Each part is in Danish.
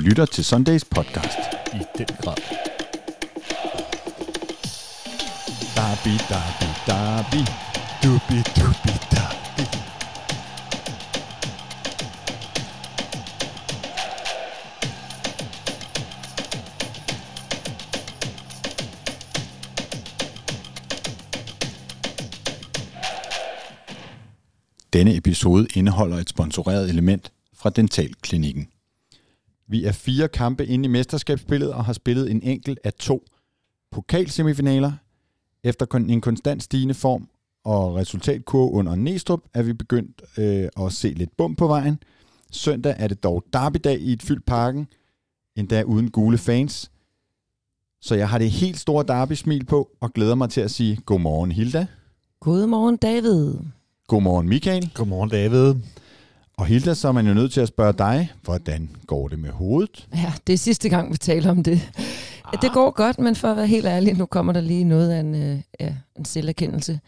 lytter til Sundays podcast. I den grad. Derby, derby, derby. Dubi, dubi, derby. Denne episode indeholder et sponsoreret element fra Dentalklinikken. Vi er fire kampe inde i mesterskabsspillet og har spillet en enkelt af to pokalsemifinaler. Efter en konstant stigende form og resultatkurve under Næstrup er vi begyndt øh, at se lidt bum på vejen. Søndag er det dog derbydag i et fyldt parken, endda uden gule fans. Så jeg har det helt store derby-smil på og glæder mig til at sige godmorgen Hilda, Godmorgen, David. godmorgen Michael, Godmorgen, David. Og Hilda, så er man jo nødt til at spørge dig, hvordan går det med hovedet? Ja, det er sidste gang, vi taler om det. Ah. Det går godt, men for at være helt ærlig, nu kommer der lige noget af en, øh, ja, en selverkendelse.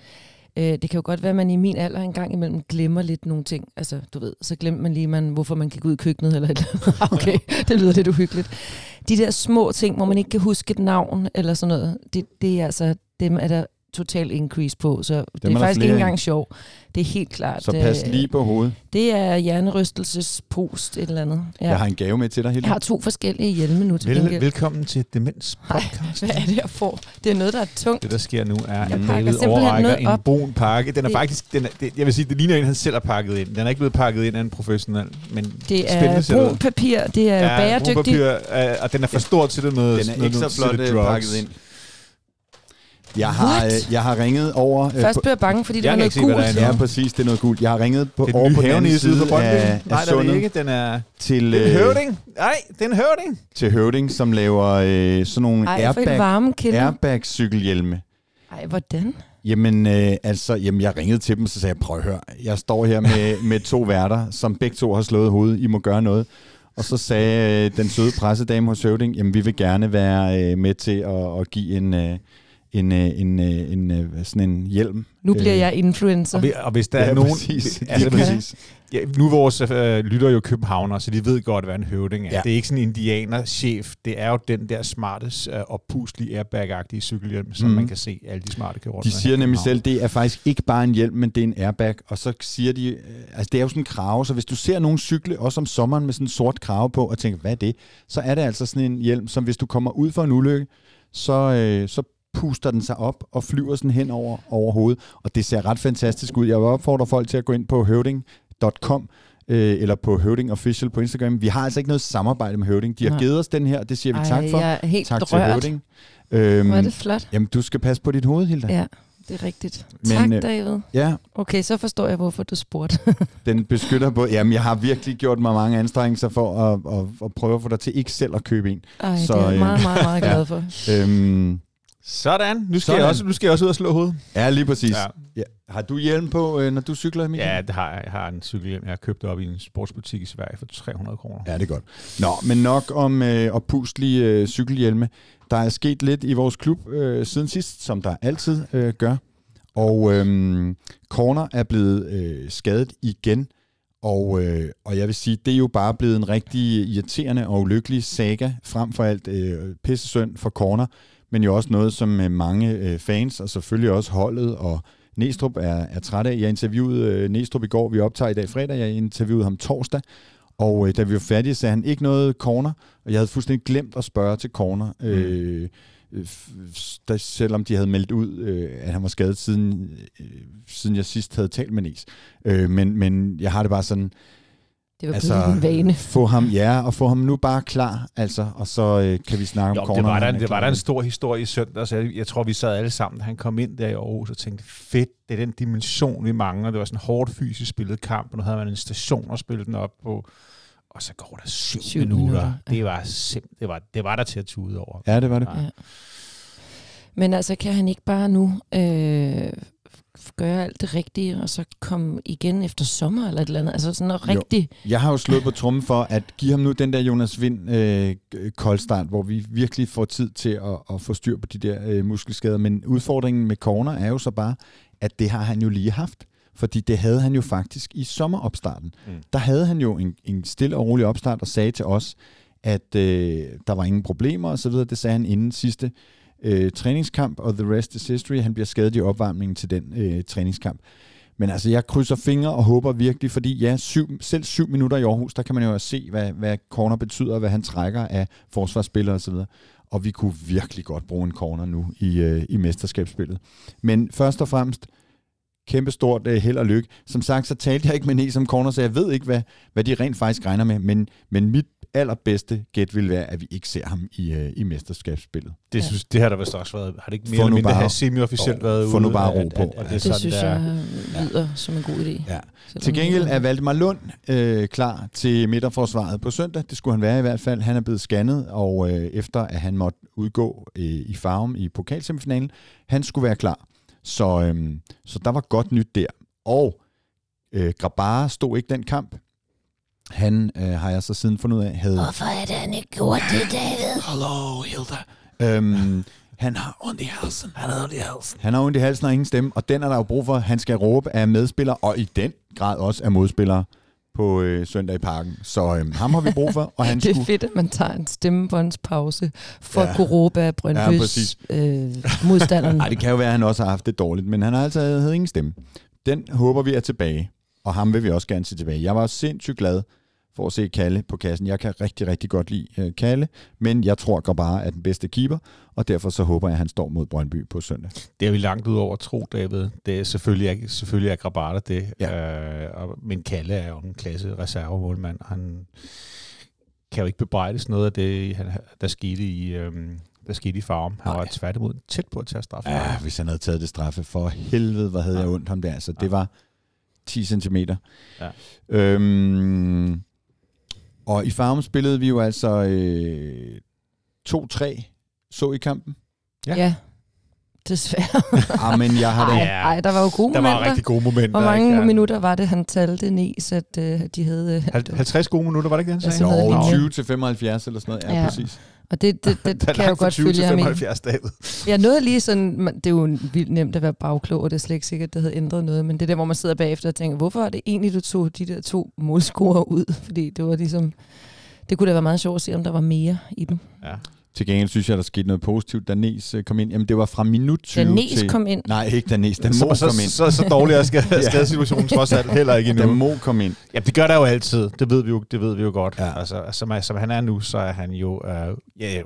Øh, det kan jo godt være, at man i min alder en gang imellem glemmer lidt nogle ting. Altså, du ved, så glemmer man lige, man, hvorfor man gik ud i køkkenet eller et eller andet. Okay, det lyder lidt uhyggeligt. De der små ting, hvor man ikke kan huske et navn eller sådan noget, det, det er altså, dem er der total increase på, så det er er faktisk ikke engang sjov. Det er helt klart. Så pas øh, lige på hovedet. Det er hjernerystelsespost, et eller andet. Ja. Jeg har en gave med til dig, Hilda. Jeg har to forskellige hjelme nu til Vel, gengæld. velkommen til Demens Podcast. Hvad er det, jeg får? Det er noget, der er tungt. Det, der sker nu, er, at David overrækker en brun pakke. Den er Det- faktisk, den er, det, jeg vil sige, det ligner en, han selv har pakket ind. Den er ikke blevet pakket ind af en professionel, men Det spændende er brun papir, det er ja, bæredygtigt. papir, øh, og den er for stor til det noget. Den er noget, ikke så noget- flot øh, pakket ind. Jeg har, What? øh, jeg har ringet over... øh, Først på- blev jeg bange, fordi det Jeg var noget se, gult. er Ja, præcis, det er noget gult. Jeg har ringet på, Det er over på den anden side for Brøndby. af, af Nej, det er det ikke. Den er, til, det er en øh, høvding. Nej, det er en høvding. til Høvding, som laver øh, sådan nogle Ej, airbag, varme kinder. airbag-cykelhjelme. Ej, hvordan? Jamen, øh, altså, jamen, jeg ringede til dem, så sagde jeg, prøv at høre, jeg står her med, med to værter, som begge to har slået hovedet, I må gøre noget. Og så sagde øh, den søde pressedame hos Høvding, jamen, vi vil gerne være øh, med til at, at give en, øh, en, øh, en, øh, en, øh, sådan en hjelm. Nu bliver Øh, jeg influencer. Og, og hvis der Ja, er nogen... præcis. Altså, hvis, præcis. ja, nu er vores øh, lytter jo københavner, så de ved godt, hvad en høvding er. Ja. Ja. Det er ikke sådan en indianer-chef. Det er jo den der smarte øh, og puslige airbag-agtige cykelhjelm, som Mhm. mm. man kan se alle de smarte kører rundt De siger nemlig selv, det er faktisk ikke bare en hjelm, men det er en airbag. Og så siger de, øh, altså det er jo sådan en krave, så hvis du ser nogen cykle, også om sommeren med sådan en sort krave på, og tænker, hvad er det? Så er det altså sådan en hjelm, som hvis du kommer ud for en ulykke, så, øh, så puster den sig op og flyver sådan hen over, over hovedet. Og det ser ret fantastisk ud. Jeg vil opfordre folk til at gå ind på høvding.com øh, eller på Høvding Official på Instagram. Vi har altså ikke noget samarbejde med Høvding. De har Nej. givet os den her, det siger vi Ej, tak for. jeg er helt tak til rørt. Høvding. Øhm, Hvor er det flot. Jamen, du skal passe på dit hoved, Hilda. Ja, det er rigtigt. Men, tak, øh, David. ja Okay, så forstår jeg, hvorfor du spurgte. Den beskytter på... Jamen, jeg har virkelig gjort mig mange anstrengelser for at, at, at prøve at få dig til ikke selv at købe en. Ej, Så, det er jeg øh, meget, meget, meget glad for. Øhm, Sådan. Nu skal, Sådan. Jeg også, nu skal jeg også ud og slå hovedet. ja, lige præcis. Ja. Ja. Har du hjelm på, øh, når du cykler, Michael? Ja, det har jeg. Jeg har en cykelhjelm, jeg har købt op i en sportsbutik i Sverige for 300 kroner. Ja, det er godt. Nå, men nok om øh, opuslige øh, cykelhjelme. Der er sket lidt i vores klub øh, siden sidst, som der altid øh, gør. Og øh, Corner er blevet øh, skadet igen. Og, øh, og jeg vil sige, det er jo bare blevet en rigtig irriterende og ulykkelig saga, frem for alt øh, pissesynd for Corner, men jo også noget, som øh, mange øh, fans, og selvfølgelig også holdet og Næstrup er, er træt af. Jeg interviewede øh, Næstrup i går, vi optager i dag fredag, jeg interviewede ham torsdag, og øh, da vi var færdige, sagde han ikke noget corner, og jeg havde fuldstændig glemt at spørge til corner, Mm. øh, øh, da, selvom de havde meldt ud, øh, at han var skadet siden, øh, siden jeg sidst havde talt med Nes. Øh, men, men jeg har det bare sådan, Det var altså, en vane. få ham, ja, og få ham nu bare klar, altså, og så øh, kan vi snakke om Jo, corner. det var, der, er det var der en stor historie i søndags. Jeg, jeg tror, vi sad alle sammen, da han kom ind der i Aarhus og tænkte, fedt, det er den dimension, vi mangler. Det var sådan en hårdt fysisk spillet kamp, og nu havde man en station at spille den op på. Og så går der syv, Syv minutter. minutter. Det var simpelthen, det var, det var der til at tude over. Ja, det var det. Ja. Men altså, kan han ikke bare nu øh, gøre alt det rigtige, og så komme igen efter sommer eller et eller andet? Altså sådan noget Jo. rigtigt. Jeg har jo slået på trummen for at give ham nu den der Jonas Vind øh, koldstart, hvor vi virkelig får tid til at, at få styr på de der øh, muskelskader. Men udfordringen med corner er jo så bare, at det har han jo lige haft. Fordi det havde han jo faktisk i sommeropstarten. Mm. Der havde han jo en, en stille og rolig opstart og sagde til os, at øh, der var ingen problemer og så videre. Det sagde han inden sidste øh, træningskamp, og the rest is history. Han bliver skadet i opvarmningen til den øh, træningskamp. Men altså, jeg krydser fingre og håber virkelig, fordi ja, syv, selv syv minutter i Aarhus, der kan man jo se, hvad, hvad corner betyder, hvad han trækker af forsvarsspillere osv. Og vi kunne virkelig godt bruge en corner nu i, øh, i mesterskabsspillet. Men først og fremmest, kæmpe stort øh, held og lykke. Som sagt, så talte jeg ikke med Næs om corner, så jeg ved ikke, hvad, hvad de rent faktisk regner med. Men, men mit allerbedste gæt vil være, at vi ikke ser ham i, øh, i mesterskabsspillet. Det, Ja. synes, det har der vist også været. Har det ikke mere Få eller nu mindre bare- semi-officielt været få ude? nu bare ro at- på. At, at, det, er Det sådan, synes der, jeg lyder som en god idé. Ja. Til gengæld det er Valdemar Lund øh, klar til midterforsvaret på søndag. Det skulle han være i hvert fald. Han er blevet scannet, og øh, efter at han måtte udgå øh, i farven i pokalsemifinalen, han skulle være klar. Så, øh, så der var godt nyt der. Og øh, Grabara stod ikke den kamp. Han øh, har jeg så siden fundet ud af, havde... Hvorfor er det, han ikke gjort det, David? Hallo, Hilda. Øhm, han har ondt i halsen. Han havde ondt i halsen. Han har ondt i halsen og ingen stemme, og den er der jo brug for. Han skal råbe af medspillere, og i den grad også af modspillere på øh, søndag i parken. Så øh, ham har vi brug for, og han Det er skulle... fedt, at man tager en stemmebåndspause for Ja. at kunne råbe af Ja, Brøndby's præcis. øh, modstanderen. Nej, det kan jo være, at han også har haft det dårligt, men han har altså havde ingen stemme. Den håber vi er tilbage, og ham vil vi også gerne se tilbage. Jeg var sindssygt glad for at se Kalle på kassen. Jeg kan rigtig, rigtig godt lide øh, Kalle, men jeg tror Grabara er den bedste keeper, og derfor så håber jeg, at han står mod Brøndby på søndag. Det er vi langt ud over at tro, David. Det er selvfølgelig, selvfølgelig er Grabata det. Ja. Øh, og, men Kalle er jo en klasse reservemålmand. Han kan jo ikke bebrejdes noget af det, han, der skete i, øhm, der skete i farm. Han Nej. var tværtimod tæt på at tage straffe. Ja, hvis han havde taget det straffe, for helvede, hvor havde Ja. jeg ondt ham der. Så det Ja. var 10 cm. Ja. Øhm, og i farven spillede vi jo altså øh, 2-3, så i kampen. Ja. Ja, desværre. ah, men jeg har da... Ej, Ja. ej, der var jo gode Der var momenter. rigtig gode momenter. Hvor mange ikke? Ja. minutter var det, han talte Nes, at øh, de havde... øh, Hal- 50 gode minutter, var det ikke det, han Ja, sagde? så havde Jo, linje. 20 til 75 eller sådan noget. Ja, ja. Ja. præcis. Og det, det, det kan jeg jo fra godt 20 følge ham i. 75, David. Jeg nåede lige sådan, man- det er jo vildt nemt at være bagklog, og det er slet ikke sikkert, det havde ændret noget, men det er der, hvor man sidder bagefter og tænker, hvorfor er det egentlig, du tog de der to målscorer ud? Fordi det var ligesom, det kunne da være meget sjovt at se, om der var mere i dem. Ja. Til gengæld synes jeg, der skete noget positivt, da Nes øh, kom ind. Jamen, det var fra minut 20 Da Nes til... kom ind, Nej, ikke da Nes. Da Mo så, kom så, ind. så, så dårlig er skade, Ja. skadesituationen trods alt heller ikke Da endnu. Mo kom ind. Ja, det gør der jo altid. Det ved vi jo, det ved vi jo godt. Ja. Ja. Altså, som, som han er nu, så er han jo øh, ja, ja,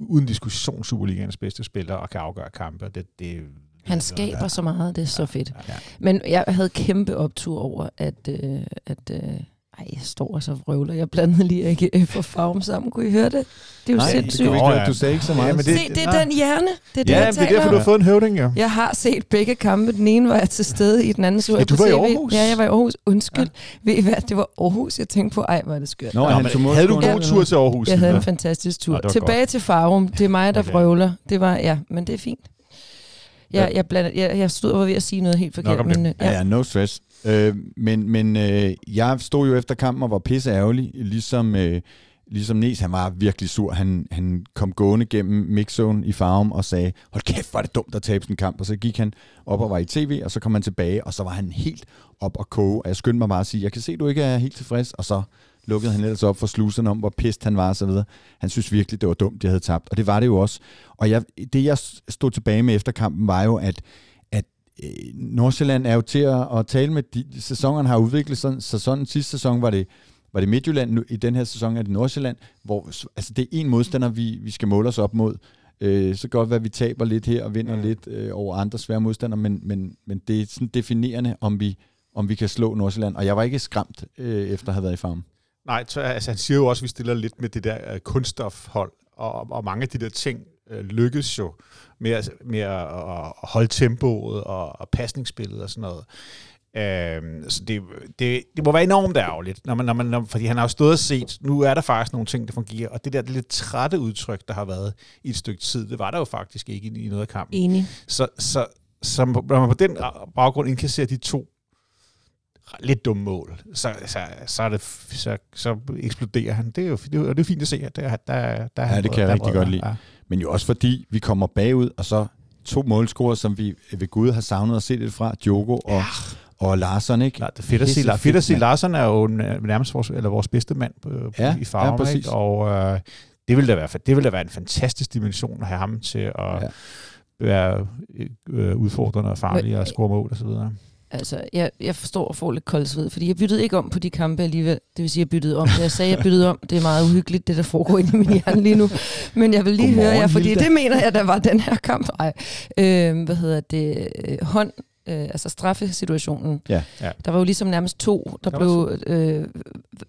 uden diskussion Superligaens bedste spiller og kan afgøre kampe. Det, det, han skaber så meget, det er så fedt. Ja. Men jeg havde kæmpe optur over, at, øh, at øh, ej, jeg står og så vrøvler. Jeg blandede lige AGF for farven sammen. Kunne I høre det? Det er jo Nej, det sindssygt. vi ikke ja. Du sagde ikke så meget. Ja, men Se, det er den hjerne. Det er det, ja, jeg men det er derfor, om. du har fået en høvding, jo. Jeg har set begge kampe. Den ene var jeg til stede i, den anden så Ja, jeg du på var i. Aarhus. Ja, jeg var i Aarhus. Undskyld. Ja. Ved I hvad? Det var Aarhus, jeg tænkte på. Ej, hvor er det skørt. Nå, Nå, han men, tog havde du en god tur til Aarhus? Jeg havde en fantastisk tur. Det var Tilbage til Farum. Det er mig, der Okay. vrøvler. Det var, ja, men det er fint. Jeg, Ja. jeg, blander, jeg, jeg stod og var ved at sige noget helt forkert. om det. Men, øh, Ja, ja. ja, no stress. Øh, men men øh, jeg stod jo efter kampen og var pisse ærgerlig, ligesom, øh, ligesom Nes, han var virkelig sur. Han, han kom gående gennem mixzone i farven og sagde, hold kæft, var er det dumt at tabe sådan en kamp. Og så gik han op og var i tv, og så kom han tilbage, og så var han helt op og koge. Og jeg skyndte mig bare at sige, jeg kan se, du ikke er helt tilfreds. Og så lukkede han ellers op for sluserne om, hvor pist han var og så videre. Han synes virkelig, det var dumt, de havde tabt. Og det var det jo også. Og jeg, det, jeg stod tilbage med efter kampen, var jo, at øh, Nordsjælland er jo til at, at tale med, de, sæsonerne har udviklet sig, så sådan sidste sæson var det, var det Midtjylland, nu, i den her sæson er det Nordsjælland, hvor altså, det er en modstander, vi, vi skal måle os op mod. Øh, så godt være, at vi taber lidt her og vinder mm. lidt øh, over andre svære modstandere, men, men, men det er sådan definerende, om vi, om vi kan slå Nordsjælland. Og jeg var ikke skræmt, øh, efter at have været i farm. Nej, så, altså, han siger jo også, at vi stiller lidt med det der uh, kunststofhold, og, og mange af de der ting uh, lykkes jo med, at- med at, at holde tempoet og, og pasningsspillet og sådan noget. Øhm, så det, det, det må være enormt ærgerligt, når man, når man, når, fordi han har jo stået og set, nu er der faktisk nogle ting, der fungerer, og det der det lidt trætte udtryk, der har været i et stykke tid, det var der jo faktisk ikke i, i noget af kampen. Enig. Så, så, så når man på den baggrund indkasserer de to lidt dumme mål, så, så, så, er det, så, så eksploderer han. Det er jo det er, det er fint at se, at der, der, der er han det kan jeg der rigtig godt lide. Ja. Men jo også fordi, vi kommer bagud, og så to målscorer, som vi ved Gud har savnet at se lidt fra, Diogo og, Og Larsen, ikke? Nej, det er fedt at se. La- fedt at se. Larsen er jo n- nærmest vores, eller vores bedste mand på, Ja, ja, i farven. ja, præcis. ikke? Og øh, det vil da være, det vil da være en fantastisk dimension at have ham til at Ja. ja. være øh, udfordrende og farlig og score mål og så videre. Altså, jeg, jeg forstår at få lidt koldt sved, fordi jeg byttede ikke om på de kampe alligevel. Det vil sige, jeg byttede om. Da jeg sagde, jeg byttede om, det er meget uhyggeligt, det der foregår inde i min hjerne lige nu. Men jeg vil lige Godmorgen, høre jer, fordi Hilda. det mener jeg, der var den her kamp. Ej, øh, hvad hedder det? Øh, Hånd, øh, altså straffesituationen. Ja. Ja. Der var jo ligesom nærmest to, der, Der blev... Øh,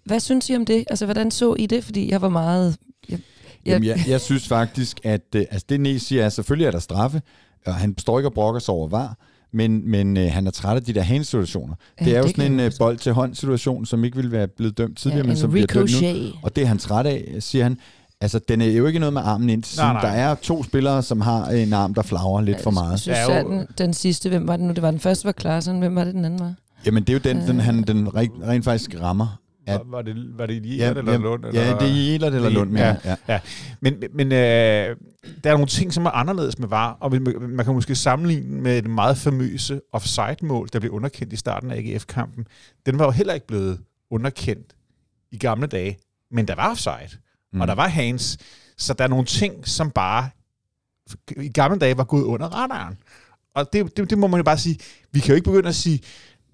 hvad synes I om det? Altså, hvordan så I det? Fordi jeg var meget... Jeg, jeg, Jamen, jeg, jeg synes faktisk, at øh, altså det Næs siger er, selvfølgelig er der straffe, og han står ikke og brokker sig over var, men, men øh, han er træt af de der handsituationer. Ja, det er jo det sådan kan en øh, bold til hånd situation, som ikke ville være blevet dømt tidligere, ja, men som bliver dømt nu. ricochet. Og det er han træt af, siger han. Altså, den er jo ikke noget med armen ind til Nej, nej. Der er to spillere, som har en arm, der flagrer lidt for Jeg meget. synes, Det er at jo- den, den sidste, hvem var det nu? Det var den første var Klaasen. Hvem var det, den anden var? Jamen, det er jo den, den, Øh. han den rent, rent faktisk rammer. Ja. Var, var, det, var det i Ja, eller ja, Lund? ja, eller? det er i Elert eller Lund, men ja. ja. ja. Men, men øh, der er nogle ting, som er anderledes med VAR, og man, man kan måske sammenligne med det meget famøse offside-mål, der blev underkendt i starten af AGF-kampen. Den var jo heller ikke blevet underkendt i gamle dage, men der var offside, mm. og der var hands, så der er nogle ting, som bare i gamle dage var gået under radaren. Og det, det, det må man jo bare sige. Vi kan jo ikke begynde at sige,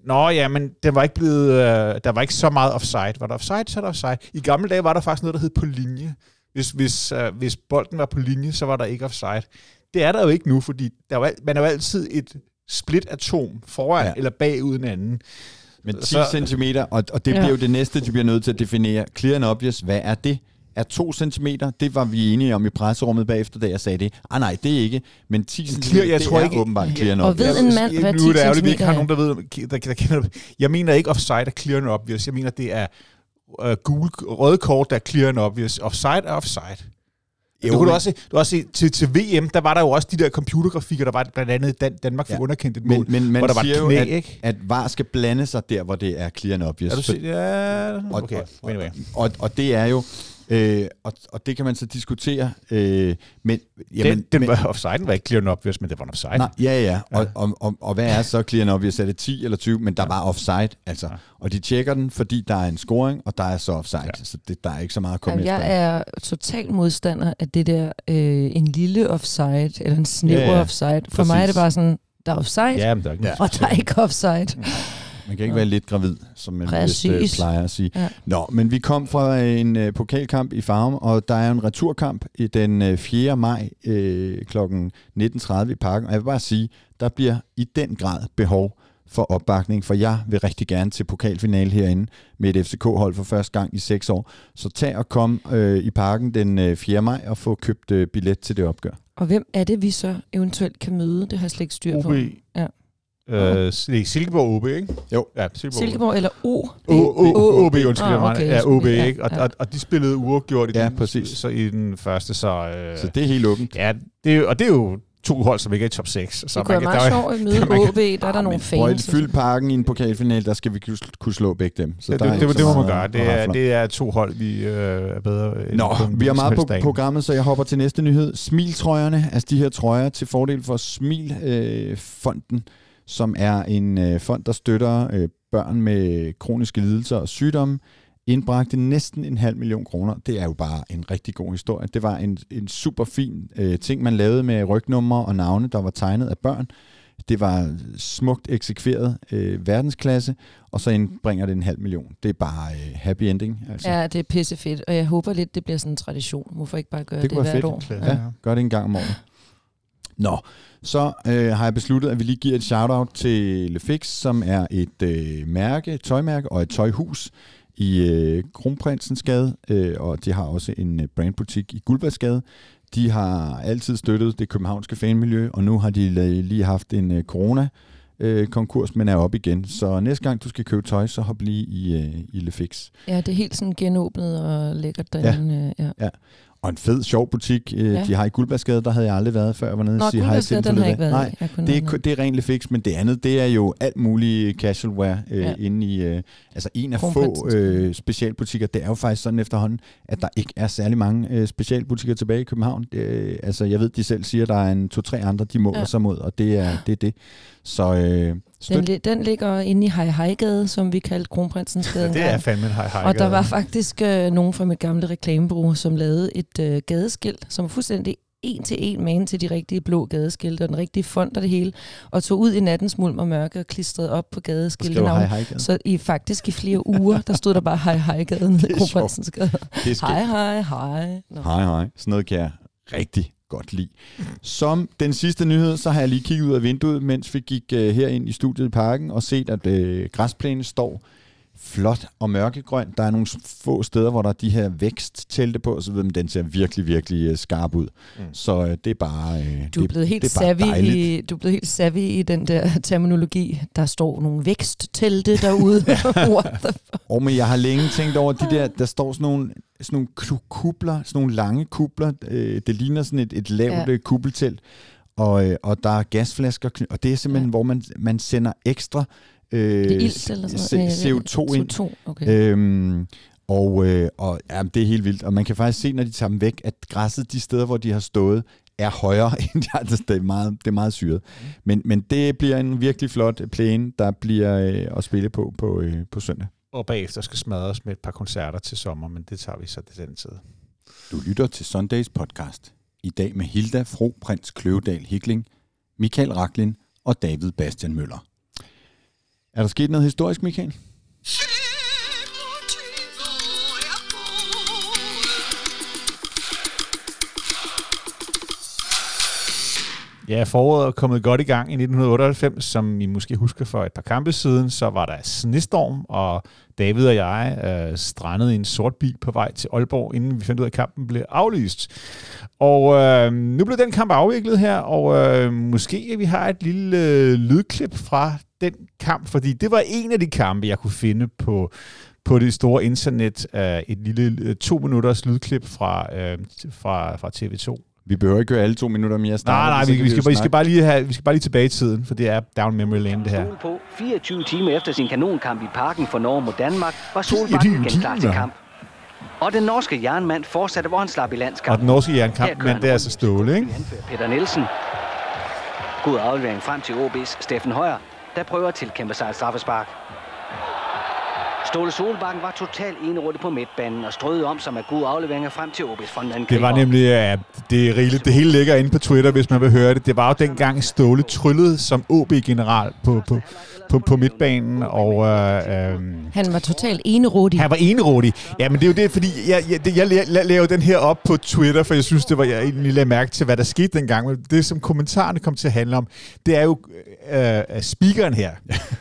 Nå ja, men det var ikke blevet, øh, der var ikke så meget offside. Var der offside, så er der offside. I gamle dage var der faktisk noget, der hed på linje. Hvis, hvis, øh, hvis bolden var på linje, så var der ikke offside. Det er der jo ikke nu, fordi der er jo, al- man er jo altid et split-atom foran Ja. eller bagud en anden. Men 10 Så- cm, og, og det Ja. bliver jo det næste, de bliver nødt til at definere. Clear and obvious, hvad er det? Er 2 cm, det var vi enige om i presserummet bagefter, da jeg sagde det. Ah nej, det er ikke. Men 10 cm, Clear, jeg det tror er ikke- åbenbart clear and Og ved en mand, hvad nu er det 10 ærgerligt, vi ikke har nogen, der ved, der, der kender. Jeg mener ikke, offside er clear and obvious. Jeg mener, det er uh, gul, røde kort, der er clear and obvious. Offside er offside. Jo, du kunne men- du også, se- du også se, til, til VM, der var der jo også de der computergrafikker, der var blandt andet Dan, Danmark fik Ja. underkendt et mål, Men, men man hvor der var siger et jo, knæ, at, ikke? at VAR skal blande sig der, hvor det er clear and obvious. Er du se, ja, og, okay. og, Anyway. og, og det er jo, øh, og, og det kan man så diskutere, øh, men... Jamen, den, den men, var offside, var ikke clear and obvious, men det var en offside. Nej, ja, ja. Og, Ja. og, og, og hvad er så clear and obvious? Er det 10 eller 20? Men der var offside, altså. Ja. Og de tjekker den, fordi der er en scoring, og der er så offside. Ja. Så det, der er ikke så meget at komme Jamen, efter. jeg er total modstander af det der, øh, en lille offside, eller en snæver Ja, ja. offside. For mig er det Præcis. bare sådan, der er offside, Ja, der er ikke Ja. og der er ikke offside. Man kan ikke være lidt gravid, som man Præcis. vist, øh, plejer at sige. Ja. Nå, men vi kom fra en øh, pokalkamp i Farum, og der er en returkamp i den øh, 4. maj øh, kl. 19.30 i parken. Og jeg vil bare sige, der bliver i den grad behov for opbakning, for jeg vil rigtig gerne til pokalfinale herinde med et FCK-hold for første gang i seks år. Så tag og kom øh, i parken den øh, 4. maj og få købt øh, billet til det opgør. Og hvem er det, vi så eventuelt kan møde? Det har jeg slet ikke styr på. OB. Ja. Øh, det er Silkeborg OB, ikke? Jo. Ja, Silkeborg. Silkeborg eller O? OB, undskyld Ah, mig. okay, Ja, OB, ja, ikke? Og, ja. og, og de spillede uafgjort i, Ja, den, præcis. Så i den første, så... Øh, Så det er helt åbent. Ja, det er, jo- og det er jo to hold, som ikke er i top 6. Så Det kunne være der meget er jo- sjovt at møde kan- OB. Der er der Ah, nogle fans. og fylde sådan. parken i en pokalfinale, der skal vi kunne- slå begge dem. Så det, der er det, det, så det må man gøre. Det er, det er to hold, vi øh, er bedre end Nå, på vi har som meget på dagen. programmet, så jeg hopper til næste nyhed. Smiltrøjerne, altså de her trøjer til fordel for Smilfonden, øh, fonden, som er en øh, fond, der støtter øh, børn med kroniske lidelser og sygdomme, indbragte næsten en halv million kroner. Det er jo bare en rigtig god historie. Det var en, en super fin øh, ting, man lavede med rygnumre og navne, der var tegnet af børn. Det var smukt eksekveret øh, verdensklasse, og så indbringer det en halv million. Det er bare øh, happy ending. Altså. Ja, det er pissefedt, og jeg håber lidt, det bliver sådan en tradition. Hvorfor ikke bare gøre Det det, kunne det være hvert fedt. år? Ja, gør det en gang om året. Nå, så øh, har jeg besluttet, at vi lige giver et shout-out til Lefix, som er et øh, mærke, tøjmærke og et tøjhus i øh, Kronprinsens Gade, øh, og de har også en øh, brandbutik i Guldbergsgade. De har altid støttet det københavnske fanmiljø, og nu har de lige haft en øh, corona øh, konkurs, men er op igen. Så næste gang du skal købe tøj, så hop lige i, øh, i Lefix. Ja, det er helt sådan genåbnet og lækkert derinde. Ja. Ja. Og en fed, sjov butik, øh, Ja. de har i Guldbergsgade, der havde jeg aldrig været, før jeg var nede Nå, og sige hej til den har ikke været Nej, det er, det er rent Lefix, men det andet, det er jo alt muligt casual wear øh, Ja. inde i, øh, altså en af få Kronprinsens Gade. øh, specialbutikker. Det er jo faktisk sådan efterhånden, at der ikke er særlig mange øh, specialbutikker tilbage i København. Det, øh, altså jeg ved, de selv siger, at der er en to-tre andre, de måler ja. sig mod, og det er det. Er det. Så, øh, Den, li- den ligger inde i Hej Hejgade, som vi kaldte Kronprinsens Gade. Ja, det er fandme en hej hej. Og der var faktisk øh, nogen fra mit gamle reklamebureau, som lavede et øh, gadeskilt, som var fuldstændig en til en man til de rigtige blå gadeskilte, og den rigtige fond og det hele, og tog ud i nattens mulm og mørke og klistrede op på Skriver hej hej gade. Så i faktisk i flere uger, der stod der bare hej hej gaden i Kronprinsens Gade. Hej hej hej. Nå. Hej, hej. Sådan noget kan jeg rigtig godt lide. Som den sidste nyhed, så har jeg lige kigget ud af vinduet, mens vi gik her herind i studiet i parken, og set, at øh, græsplænen står flot og mørkegrøn. Der er nogle få steder, hvor der er de her væksttelte på, så ved man, den ser virkelig, virkelig uh, skarp ud. Mm. Så uh, det er bare uh, Du er det, blevet helt det er bare savvy dejligt. i, du er blevet helt savvy i den der terminologi. Der står nogle væksttelte derude. What the Og men jeg har længe tænkt over de der, der står sådan nogle, sådan nogle ku- kubler, sådan nogle lange kubler. Øh, det ligner sådan et, et lavt Ja. kubbeltelt. Og, øh, og der er gasflasker, og det er simpelthen, ja. hvor man, man sender ekstra øh, Det er ilt eller sådan noget. C- CO2 ind. CO2, okay. Øhm, og øh, og ja, det er helt vildt. Og man kan faktisk se, når de tager dem væk, at græsset de steder, hvor de har stået, er højere end de andre steder. Det er meget, det er meget syret. Men, men det bliver en virkelig flot plæne, der bliver øh, at spille på på, øh, på søndag. Og bagefter skal smadres med et par koncerter til sommer, men det tager vi så til den tid. Du lytter til Sundays podcast. I dag med Hilda Fro Prins Kløvedal Hikling, Michael Raklin og David Bastian Møller. Er der sket noget historisk, Michael? Ja, foråret er kommet godt i gang i 1998, som I måske husker for et par kampe siden, så var der snestorm, og David og jeg øh, strandede i en sort bil på vej til Aalborg, inden vi fandt ud af, at kampen blev aflyst. Og øh, nu blev den kamp afviklet her, og øh, måske vi har et lille øh, lydklip fra den kamp, fordi det var en af de kampe, jeg kunne finde på på det store internet. Øh, et lille øh, to minutters lydklip fra, øh, fra, fra TV2. Vi behøver ikke høre alle to minutter mere. Nej, nej, vi, vi, skal, bare- vi, skal bare lige have, vi skal bare lige tilbage i tiden, for det er down memory lane, det her. På 24 timer efter sin kanonkamp i parken for Norge mod Danmark, var Solbakken 24 igen klar til kamp. Og den norske jernmand fortsatte, hvor han slap i Og landskampen. den norske jernkamp, men det er altså Ståle, ikke? Peter Nielsen. God aflevering frem til OB's Steffen Højer, der prøver at tilkæmpe sig et straffespark. Ståle Solbakken var totalt enerådig på midtbanen og strøede om sig med gode afleveringer frem til OB's frontangriber. Det var nemlig, ja, det er rigeligt. Det hele ligger inde på Twitter, hvis man vil høre det. Det var jo dengang Ståle tryllede som OB-general på, på, på, på midtbanen, og øh, øh, Han var totalt enerådig. han var enerådig. Ja, men det er jo det, fordi jeg, jeg, jeg, la- la- lavede den her op på Twitter, for jeg synes, det var, jeg egentlig lagde mærke til, hvad der skete dengang. Men det, som kommentarerne kom til at handle om, det er jo øh, øh, speakeren her.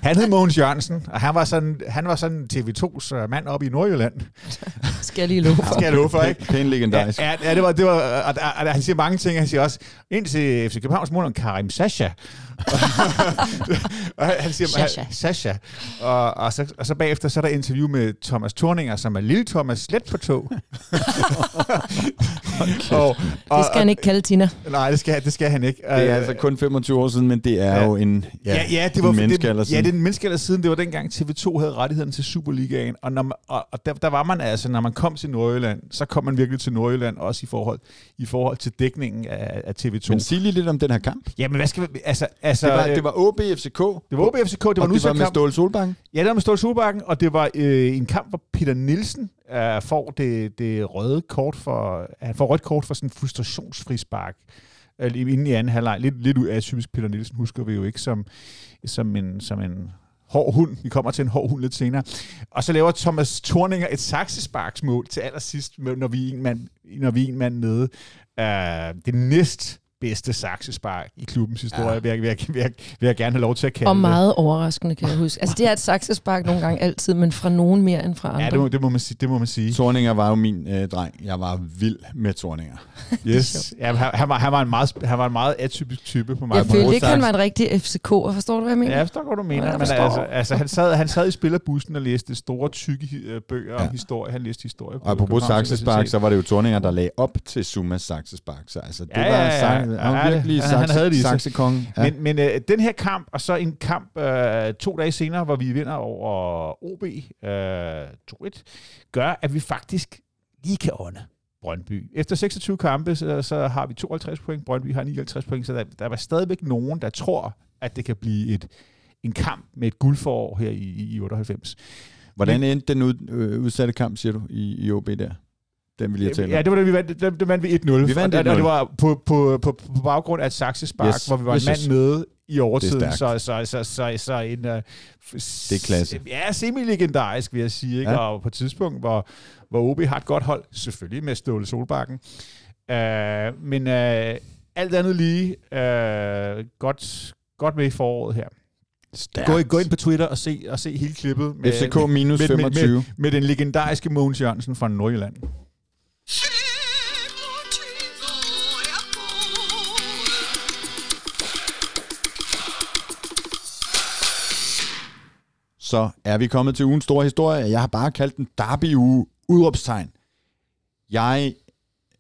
Han hed Mogens Jørgensen, og han var sådan, han var sådan TV2's øh, mand op i Nordjylland. Skal jeg lige love for. Skal jeg love for, ikke? Pæn legendarisk. Ja, ja, ja, det var, det var og, og, og, han siger mange ting. Han siger også, ind til FC Københavns mål om Karim Sasha. og han siger, Sasha. Sasha. Og, og, så, og så bagefter, så er der interview med Thomas Thorninger, som er lille Thomas let på tog. og, og, Det skal han ikke kalde Tina. Nej, det skal, det skal han ikke. Det er altså kun 25 år siden, men det er Ja. jo en, ja, Ja, ja, det var en menneskealder Ja, siden. det er en menneskealder siden. Det var dengang TV2 havde rettigheden til Superligaen. Og, når man, og, og der, der, var man altså, når man kom til Nordjylland, så kom man virkelig til Nordjylland, også i forhold, i forhold til dækningen af, af TV2. Men sig lige lidt om den her kamp. Jamen, hvad skal vi... Altså, altså, Det var, øh, det var OB FCK, det var OB FCK, det var og nu det var med. Ståle Solbakken. Ja, det var med Ståle Solbakken, og det var øh, en kamp, hvor Peter Nielsen øh, får det, det røde kort for... Han får rødt kort for sådan en frustrationsfri spark. Øh, inden i anden halvleg. Lidt, lidt atypisk Peter Nielsen husker vi jo ikke som, som, en, som en hård hund. Vi kommer til en hård hund lidt senere. Og så laver Thomas Thorninger et saksesparksmål til allersidst, når vi er en mand, når vi er en mand nede. Uh, det næst bedste saksespark i klubbens historie, ja. vil, jeg, vil, jeg, vil, jeg, vil jeg gerne have lov til at kalde Og det. meget overraskende, kan jeg huske. Altså, det er et saksespark nogle gange altid, men fra nogen mere end fra andre. Ja, det må, det må man sige. Det må man sige. Torninger var jo min øh, dreng. Jeg var vild med Torninger. Yes. Ja, han, han, var, han, var en meget, han var en meget atypisk type på mig. jeg på følte ikke, han var en rigtig FCK'er. Forstår du, hvad jeg mener? Ja, jeg forstår, hvad du mener. Ja, men altså, altså, han, sad, han sad i spillerbussen og læste store, tykke øh, bøger ja. Om historie. Han læste historie på Og apropos saksespark, så var det jo Torninger, der lagde op til Sumas saksespark. Så altså, det Ja, var ja, ja. Sang, Ja, han ja, virkelig han- han havde det sakse, sig. saksekongen. Ja. Men, men øh, den her kamp, og så en kamp øh, to dage senere, hvor vi vinder over OB øh, 2-1, gør, at vi faktisk lige kan ånde Brøndby. Efter 26 kampe, så, så har vi 52 point, Brøndby har 59 point, så der, der var stadigvæk nogen, der tror, at det kan blive et, en kamp med et guldforår her i, i 98. Hvordan endte den ud, øh, udsatte kamp, siger du, i, i OB der? Den vil jeg tale Ja, det var det, vi vandt, det, det vandt vi 1-0. Vi vandt Og det, 1-0. det var på, på, på, på baggrund af et saksespark, Yes, hvor vi var yes, en mand nede i overtiden. Er så, så, så, så, så en... Uh, det er klasse. Ja, semi-legendarisk, vil jeg sige. Ikke? Ja. Og på et tidspunkt, hvor, hvor OB har et godt hold, selvfølgelig med Ståle Solbakken. Uh, men uh, alt andet lige, uh, godt, godt med i foråret her. Stærkt. Gå, gå ind på Twitter og se, og se hele klippet med, FCK minus med, med, 25. med, med den legendariske Mogens Jørgensen fra Nordjylland. Så er vi kommet til ugens store historie. Jeg har bare kaldt den Derby uge udråbstegn. Jeg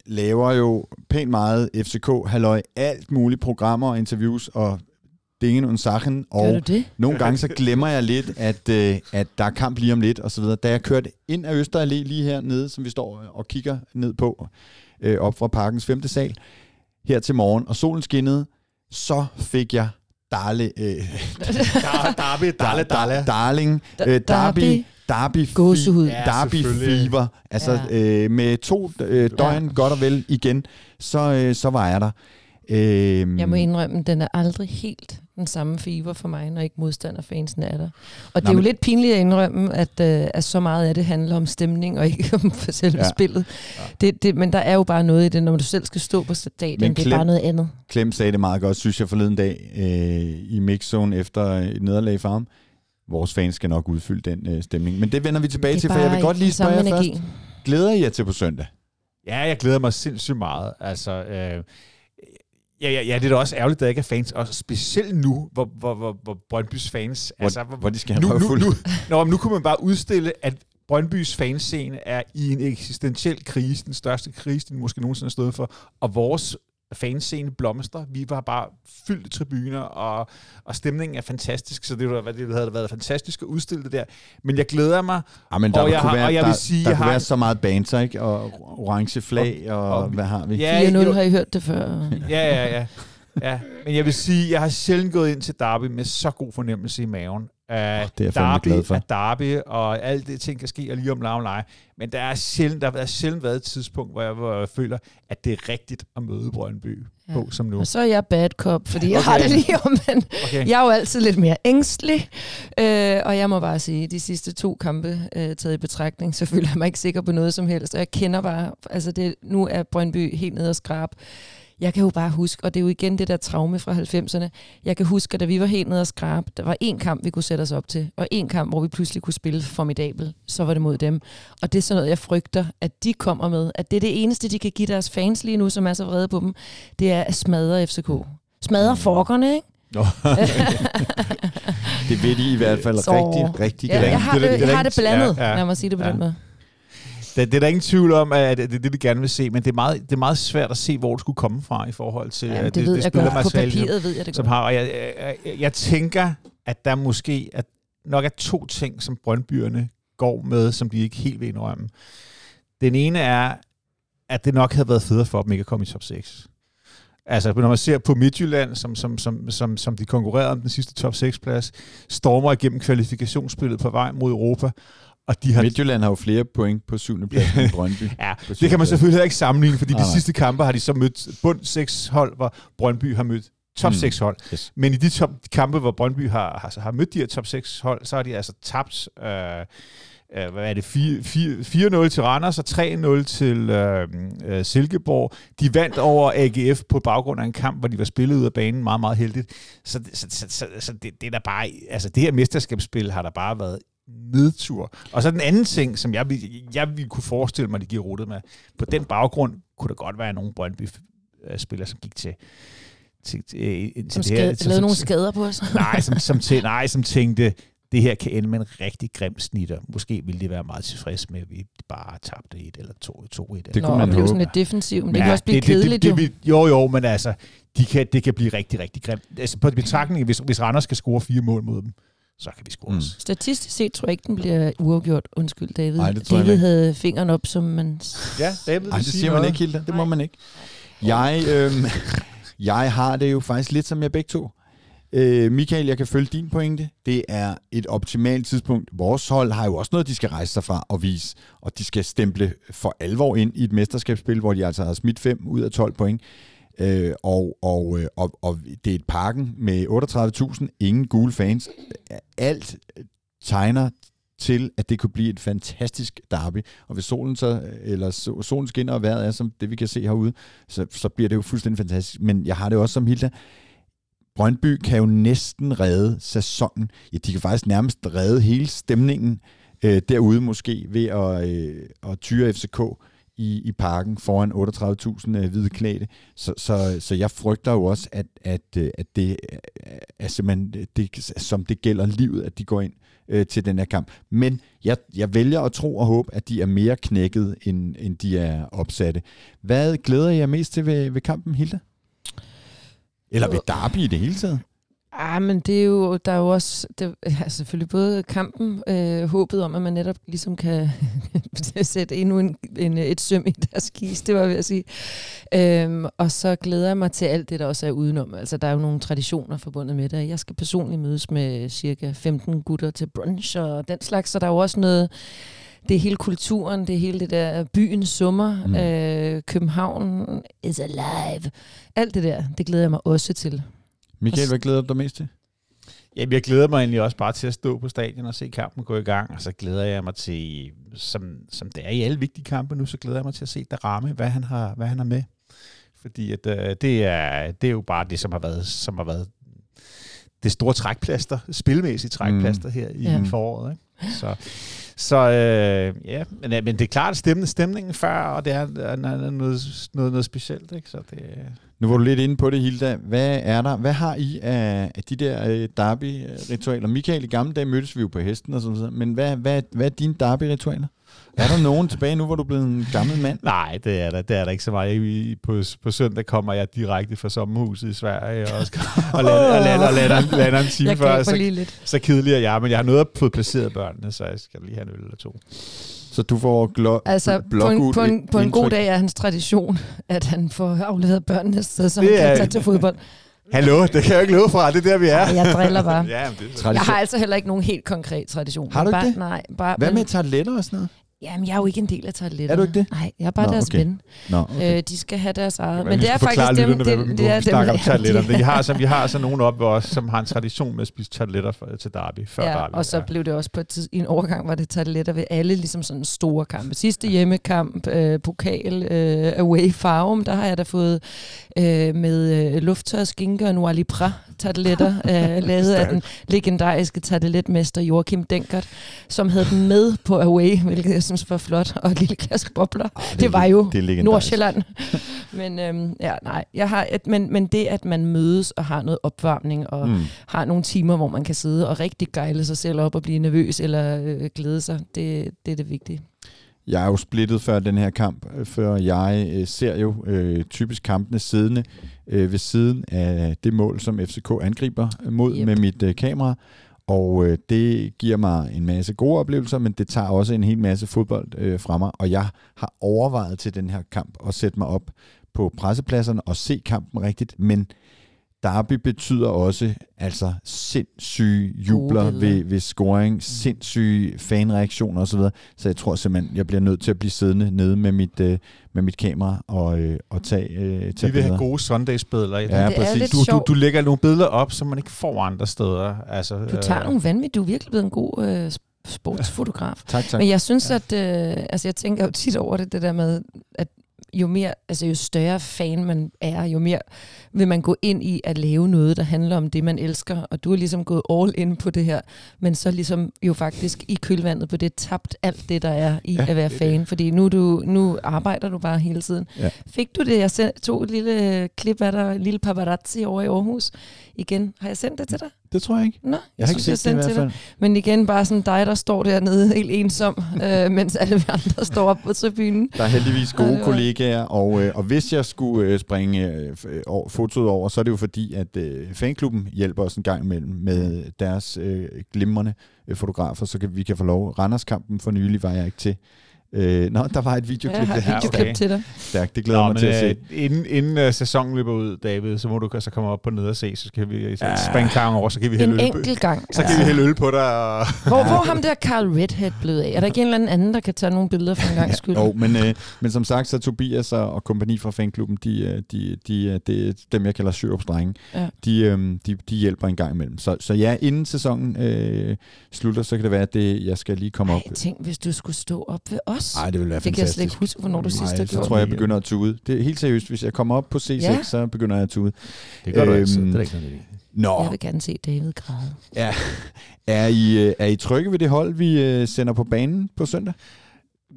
laver jo pænt meget FCK, halløj, alt muligt programmer og interviews og dingen und Sachen. Gør Og du det? nogle gange så glemmer jeg lidt, at, øh, at der er kamp lige om lidt og så videre. Da jeg kørte ind af Østerallé lige hernede, som vi står og kigger ned på, øh, op fra parkens femte sal, her til morgen, og solen skinnede, så fik jeg Darle, øh, Darby, Dalle, Dalle. Darling, Da- øh, Derby, Derby. Derby, Gåsehud. Ja, selvfølgelig. Fever. Altså Ja. øh, med to øh, døgn godt og vel igen, så, øh, så var jeg der. Øh, Jeg må indrømme, den er aldrig helt den samme fever for mig, når ikke modstanderfansen er der. Og det Nå, er jo men- lidt pinligt at indrømme, at, øh, at så meget af det handler om stemning og ikke om selve Ja. ja. spillet. Det, det, men der er jo bare noget i det, når du selv skal stå på stadion. Men Det er bare noget andet. Clem sagde det meget godt, synes jeg forleden dag øh, i mixzone efter et nederlag for ham. Vores fans skal nok udfylde den øh, stemning. Men det vender vi tilbage det til, for jeg vil godt lige spørge jer først. Glæder I jer til på søndag? Ja, jeg glæder mig sindssygt meget. Altså, øh, ja, ja, ja, det er da også ærgerligt, at der ikke er fans. Og specielt nu, hvor, hvor, hvor, hvor Brøndbys fans... Hvor, altså, hvor, hvor de skal have nu, nu, nu, nå, nu kunne man bare udstille, at Brøndbys fanscene er i en eksistentiel krise, den største krise, den måske nogensinde har stået for, og vores fanscene blomster. Vi var bare fyldt tribuner, og, og stemningen er fantastisk, så det, var, det havde været fantastisk at udstille det der. Men jeg glæder mig, Ja, men der Og kunne jeg har- være, og jeg vil der, sige, der jeg kunne har- være så meget banter, ikke? Og orange flag, og, og, og- hvad har vi? Ja, 4-0 jo- har I hørt det før. Ja, ja, ja. ja. Men jeg vil sige, jeg har sjældent gået ind til Derby med så god fornemmelse i maven. Uh, det er jeg fandme glad for. Er Derby, og alt det ting kan ske, og lige om lav leje. Men der er sjældent, der har sjældent været et tidspunkt, hvor jeg, hvor jeg føler, at det er rigtigt at møde Brøndby Ja. på som nu. Og så er jeg bad cop, fordi jeg Okay. har det lige om, men Okay. jeg er jo altid lidt mere ængstelig. Øh, og jeg må bare sige, de sidste to kampe øh, taget i betragtning, så føler jeg mig ikke sikker på noget som helst. Og jeg kender bare, altså det, nu er Brøndby helt nede og skrab. Jeg kan jo bare huske, og det er jo igen det der traume fra 90'erne, jeg kan huske, at da vi var helt nede og skrab, der var én kamp, vi kunne sætte os op til, og én kamp, hvor vi pludselig kunne spille formidabel, så var det mod dem. Og det er sådan noget, jeg frygter, at de kommer med, at det er det eneste, de kan give deres fans lige nu, som er så vrede på dem, det er at smadre FCK. Smadre forkerne, ikke? Det ved de i hvert fald Så- rigtig, rigtig Ja, gerne. jeg har det jeg har det blandet, ja, ja. lad mig sige det på Ja. den måde. Det, det er der ingen tvivl om, at det er det, vi gerne vil se, men det er meget, det er meget svært at se, hvor det skulle komme fra i forhold til Ja, øh, det, det jeg godt. På spillermateriale, papiret ved jeg det som har. Og jeg, jeg, jeg, jeg tænker, at der måske at nok er to ting, som Brøndbyerne går med, som de ikke helt vil indrømme. Den ene er, at det nok havde været federe for dem ikke at komme i top 6. Altså, når man ser på Midtjylland, som, som, som, som, som de konkurrerede om den sidste top 6-plads, stormer igennem kvalifikationsspillet på vej mod Europa, og de har Midtjylland har jo flere point på syvende plads end Brøndby. Ja, det kan man selvfølgelig heller ikke sammenligne, fordi Nej, de sidste kampe har de så mødt bund 6 hold, hvor Brøndby har mødt top Mm. 6 hold. Yes. Men i de top kampe, hvor Brøndby har, har, har mødt de her top 6 hold, så har de altså tabt øh, øh, hvad er det, 4 4 4-0 til Randers og 3-0 til øh, øh, Silkeborg. De vandt over AGF på baggrund af en kamp, hvor de var spillet ud af banen meget, meget heldigt. Så, det- så, så, så, så det, det er der bare, altså det her mesterskabsspil har der bare været nedtur. Og så den anden ting, som jeg, jeg ville kunne forestille mig, de giver ruttet med, på den baggrund kunne der godt være nogle Brøndby-spillere, som gik til, til, til, til, Som til det her. skade, lavede nogle skader på os. nej, som, som, tæ, nej, som tænkte, det her kan ende med en rigtig grim snitter. Måske ville de være meget tilfredse med, at vi bare tabte et eller to, to et. Det kunne Nå, man håbe. sådan lidt defensiv, men det kan også blive kedeligt det, jo. det, det, jo, jo, men altså, de kan, det kan blive rigtig, rigtig grimt. Altså, på betragtning, hvis, hvis Randers skal score fire mål mod dem, så kan vi score Mm. Statistisk set tror jeg ikke, den bliver uafgjort. Undskyld, David. Nej, det tror jeg David ikke. havde fingeren op, som man... Ja, David Nej, det siger man ikke, Hilda. Det må man ikke. Jeg, øhm, jeg har det jo faktisk lidt som jeg begge to. Øh, Michael, jeg kan følge din pointe. Det er et optimalt tidspunkt. Vores hold har jo også noget, de skal rejse sig fra og vise, og de skal stemple for alvor ind i et mesterskabsspil, hvor de altså har smidt 5 ud af 12 point. Øh, og, og, øh, og, og det er et parken med 38.000, ingen gule fans. Alt tegner til, at det kunne blive et fantastisk derby. Og hvis solen så, eller solen skinner og vejret er som det, vi kan se herude, så, så bliver det jo fuldstændig fantastisk. Men jeg har det også som Hilda. Brøndby kan jo næsten redde sæsonen. Ja, de kan faktisk nærmest redde hele stemningen øh, derude måske ved at, øh, at tyre FCK i, i parken foran 38.000 øh, hvide klæde. Så, så, så jeg frygter jo også, at, at, øh, at det er simpelthen, det, som det gælder livet, at de går ind øh, til den her kamp. Men jeg, jeg vælger at tro og håbe, at de er mere knækket, end, end de er opsatte. Hvad glæder jeg mest til ved, ved kampen, Hilda? Eller ved Derby i det hele taget? Ah, men det er jo, der er jo også det, ja, selvfølgelig både kampen, øh, håbet om, at man netop ligesom kan sætte endnu en, en, et søm i deres kiste, det var jeg ved at sige. Øhm, og så glæder jeg mig til alt det, der også er udenom. Altså, der er jo nogle traditioner forbundet med det. Jeg skal personligt mødes med cirka 15 gutter til brunch og den slags, så der er jo også noget det er hele kulturen, det er hele det der byens summer, mm. øh, København is alive. Alt det der, det glæder jeg mig også til. Michael, hvad glæder du dig mest til? Jamen, jeg glæder mig egentlig også bare til at stå på stadion og se kampen gå i gang, og så glæder jeg mig til, som, som det er i alle vigtige kampe nu, så glæder jeg mig til at se ramme, hvad han har, hvad han har med. Fordi at, øh, det, er, det er jo bare det, som har været, som har været det store trækplaster, spilmæssigt trækplaster mm. her i ja. foråret. Ikke? Så, så øh, ja, men, øh, men det er klart stemmen, stemningen før, og det er, er noget, noget, noget specielt. Ikke? Så det, øh. nu var du lidt inde på det, Hilda. Hvad er der? Hvad har I af, af de der øh, derby-ritualer? Michael, i gamle dage mødtes vi jo på hesten og sådan noget, men hvad, hvad, hvad er dine derby-ritualer? Er der nogen tilbage nu, hvor du er blevet en gammel mand? Nej, det er der, det er der ikke så meget. På, på søndag kommer jeg direkte fra sommerhuset i Sverige og, skal, og, lander, og, lander, og lander, lander en time før. Så, lidt. så kedelig er jeg, men jeg har noget at få placeret børnene, så jeg skal lige have en øl eller to. Så du får glå, altså, på en, på, en, på en god dag er hans tradition, at han får afleveret børnene et sted, så det han kan tage til fodbold. Hallo, det kan jeg ikke love fra, det er der, vi er. Ej, jeg driller bare. ja, det er jeg har altså heller ikke nogen helt konkret tradition. Har du bare, det? Nej. Bare, Hvad med toiletter og sådan noget? Jamen, jeg er jo ikke en del af toilettet. Er du ikke det? Nej, jeg er bare Nå, deres okay. ven. Nå, okay. øh, de skal have deres eget. Men, men det er faktisk dem, det, det, det er dem, om toiletter. Vi har, så, vi har så nogen op os, som har en tradition med at spise toiletter for, til derby, før ja, derby. og så ja. blev det også på et tid, i en overgang, var det toiletter ved alle ligesom sådan store kampe. Sidste hjemmekamp, øh, pokal, øh, away farm, der har jeg da fået øh, med øh, lufttør skinke og Noir Libra tarteletter, øh, lavet af den legendariske tarteletmester Joachim Denkert, som havde den med på Away, hvilket jeg synes var flot, og lille glas bobler. Arh, det, det var jo det Nordsjælland. men øhm, ja, nej, jeg har et, men, men det, at man mødes og har noget opvarmning, og mm. har nogle timer, hvor man kan sidde og rigtig gejle sig selv op og blive nervøs eller øh, glæde sig, det, det er det vigtige. Jeg er jo splittet før den her kamp, øh, før jeg øh, ser jo øh, typisk kampene siddende øh, ved siden af det mål, som FCK angriber mod yep. med mit øh, kamera. Og øh, det giver mig en masse gode oplevelser, men det tager også en hel masse fodbold øh, fra mig. Og jeg har overvejet til den her kamp at sætte mig op på pressepladserne og se kampen rigtigt, men Derby betyder også altså sindssyge jubler ved, ved scoring, mm. sindssyge fanreaktioner osv. Så, så jeg tror simpelthen, jeg bliver nødt til at blive siddende nede med mit, øh, med mit kamera og, øh, og tage, øh, tage Vi vil have gode Sundays-billeder. Ja, det præcis. Du, du, du lægger nogle billeder op, som man ikke får andre steder. Altså, du tager øh, nogle vanvittige. Du er virkelig blevet en god øh, sportsfotograf. tak, tak. Men jeg synes, ja. at øh, altså, jeg tænker jo tit over det, det der med, at jo mere, altså jo større fan man er, jo mere vil man gå ind i at lave noget, der handler om det, man elsker. Og du er ligesom gået all in på det her, men så ligesom jo faktisk i kølvandet på det tabt alt det, der er i ja, at være fan. Fordi nu, du, nu arbejder du bare hele tiden. Ja. Fik du det? Jeg tog et lille klip af dig, en lille paparazzi over i Aarhus. Igen, har jeg sendt det til dig? Det tror jeg ikke. Nå, jeg, jeg har ikke set det i hvert fald. Men igen, bare sådan dig, der står dernede helt ensom, øh, mens alle vi andre står op på tribunen. Der er heldigvis gode ja, kollegaer, og, øh, og hvis jeg skulle øh, springe øh, fotoet over, så er det jo fordi, at øh, fanklubben hjælper os en gang imellem med deres øh, glimrende øh, fotografer, så kan vi kan få lov. Randerskampen for nylig var jeg ikke til. Øh, nå, der var et videoklip. Jeg har et der. videoklip okay. til dig. Stærkt, det glæder jeg mig til at se. øh, inden, inden uh, sæsonen løber ud, David, så må du så komme op på ned og se, så skal vi ja. springe klang over, så kan vi hælde En øl, på, enkelt gang. så kan vi hælde øl på dig. Og... Hvor, hvor ham der Carl Redhead blevet af? Er der ikke en eller anden der kan tage nogle billeder for en gang skyld? Jo, men, øh, men som sagt, så Tobias og, og kompagni fra fanklubben, de, øh, de, de, øh, det er dem, jeg kalder Sjørups drenge, Ja. de, øh, de, de hjælper en gang imellem. Så, så ja, inden sæsonen øh, slutter, så kan det være, at det, jeg skal lige komme op. Ej, tænk, hvis du skulle stå op ved os. Nej, det vil være det kan jeg slet ikke fantastisk. huske, hvornår du sidst har gjort tror jeg, jeg det. begynder at tude. Det er helt seriøst. Hvis jeg kommer op på C6, Ja. så begynder jeg at tude. Det gør du. Øhm, Det er ikke noget. Nå, Jeg vil gerne se David græde. ja. er, I, øh, er I trygge ved det hold, vi øh, sender på banen på søndag?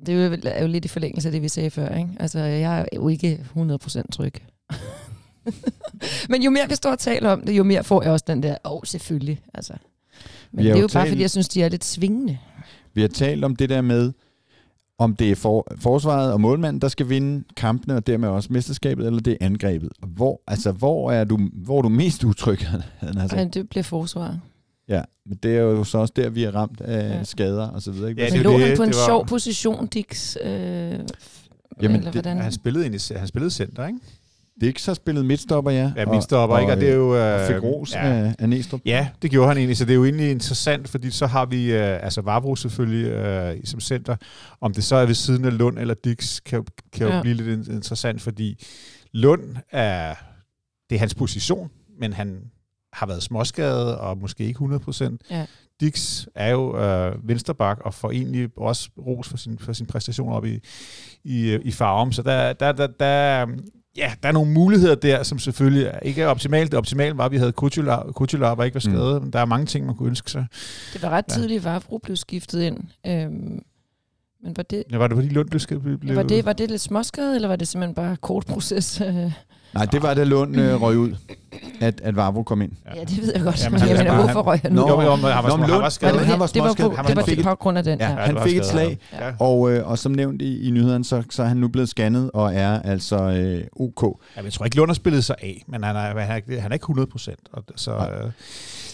Det er jo, er jo lidt i forlængelse af det, vi sagde før. Ikke? Altså, jeg er jo ikke 100% tryg. Men jo mere vi står og taler om det, jo mere får jeg også den der, åh, oh, selvfølgelig. Altså. Men Vi det er jo jo bare, talt- fordi jeg synes, de er lidt svingende. Vi har talt om det der med, om det er for, forsvaret og målmanden, der skal vinde kampene, og dermed også mesterskabet, eller det er angrebet. Hvor, altså, hvor, er du, hvor er du mest utryg? Altså. Ej, det bliver forsvar. Ja, men det er jo så også der, vi er ramt af Ja. skader og så videre. Ikke? Ja, Men det lå det, han på en var- sjov position, Dix? Øh, Jamen, eller det- hvordan? Han spillede, egentlig, han spillede center, ikke? Det er ikke så spillet midtstopper, ja. Ja, min stopper, ikke? Og det er jo... og øh, fik ros ja. af, af Næstrup. Ja, det gjorde han egentlig, så det er jo egentlig interessant, fordi så har vi, øh, altså Vavro selvfølgelig øh, som center, om det så er ved siden af Lund eller Dix, kan, jo- kan jo Ja. blive lidt in- interessant, fordi Lund er, det er hans position, men han har været småskadet og måske ikke 100%. Ja. Dix er jo øh, vensterbak og får egentlig også ros for sin, for sin præstation op i, i, øh, i farven, så der, der, der, der, ja, der er nogle muligheder der, som selvfølgelig er- ikke er optimalt. Det optimale var, at vi havde Kutular, Kutular var ikke var skadet. Mm. Der er mange ting, man kunne ønske sig. Det var ret Ja. tidligt, at Vavro blev skiftet ind. Øhm, men var det, Ja, var det fordi Lund blev skadet? Blev, var, det, var det lidt småskadet, eller var det simpelthen bare kort proces? Nej, det var da Lund øh, røg ud, at, at Vavro kom ind. ja, det ved jeg godt. Jamen, jeg er mener, hvorfor røg han Nå, ud? Jo, jo, men han var, Nå, men han Lund- var skadet. Var det, han var det, var, på, Han det var- fik på et- baggrund af den. Ja, Ja. han fik et slag, Ja. og, øh, og som nævnt i, i nyhederne, så, så er han nu blevet scannet og er altså øh, OK. Ja, men jeg tror ikke, Lund har spillet sig af, men han er, han er, ikke- han er ikke 100 procent. Så, øh,